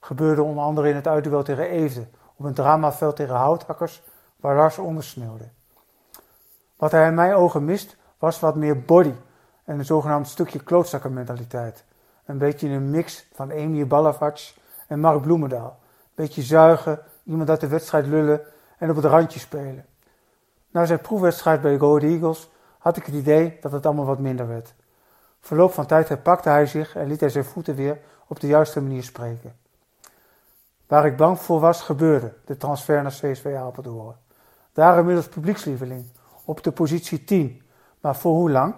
Gebeurde onder andere in het uitduel tegen Eefde, op een dramaveld tegen Houthakkers, waar Lars ondersneeuwde. Wat hij in mijn ogen mist, was wat meer body en een zogenaamd stukje klootzakkenmentaliteit. Een beetje een mix van Emir Balavac en Mark Bloemendaal. Beetje zuigen, iemand uit de wedstrijd lullen en op het randje spelen. Na zijn proefwedstrijd bij de Go Ahead Eagles had ik het idee dat het allemaal wat minder werd. Verloop van tijd herpakte hij zich en liet hij zijn voeten weer op de juiste manier spreken. Waar ik bang voor was, gebeurde de transfer naar CSV Apeldoorn. Daar inmiddels publiekslieveling, op de positie 10. Maar voor hoe lang?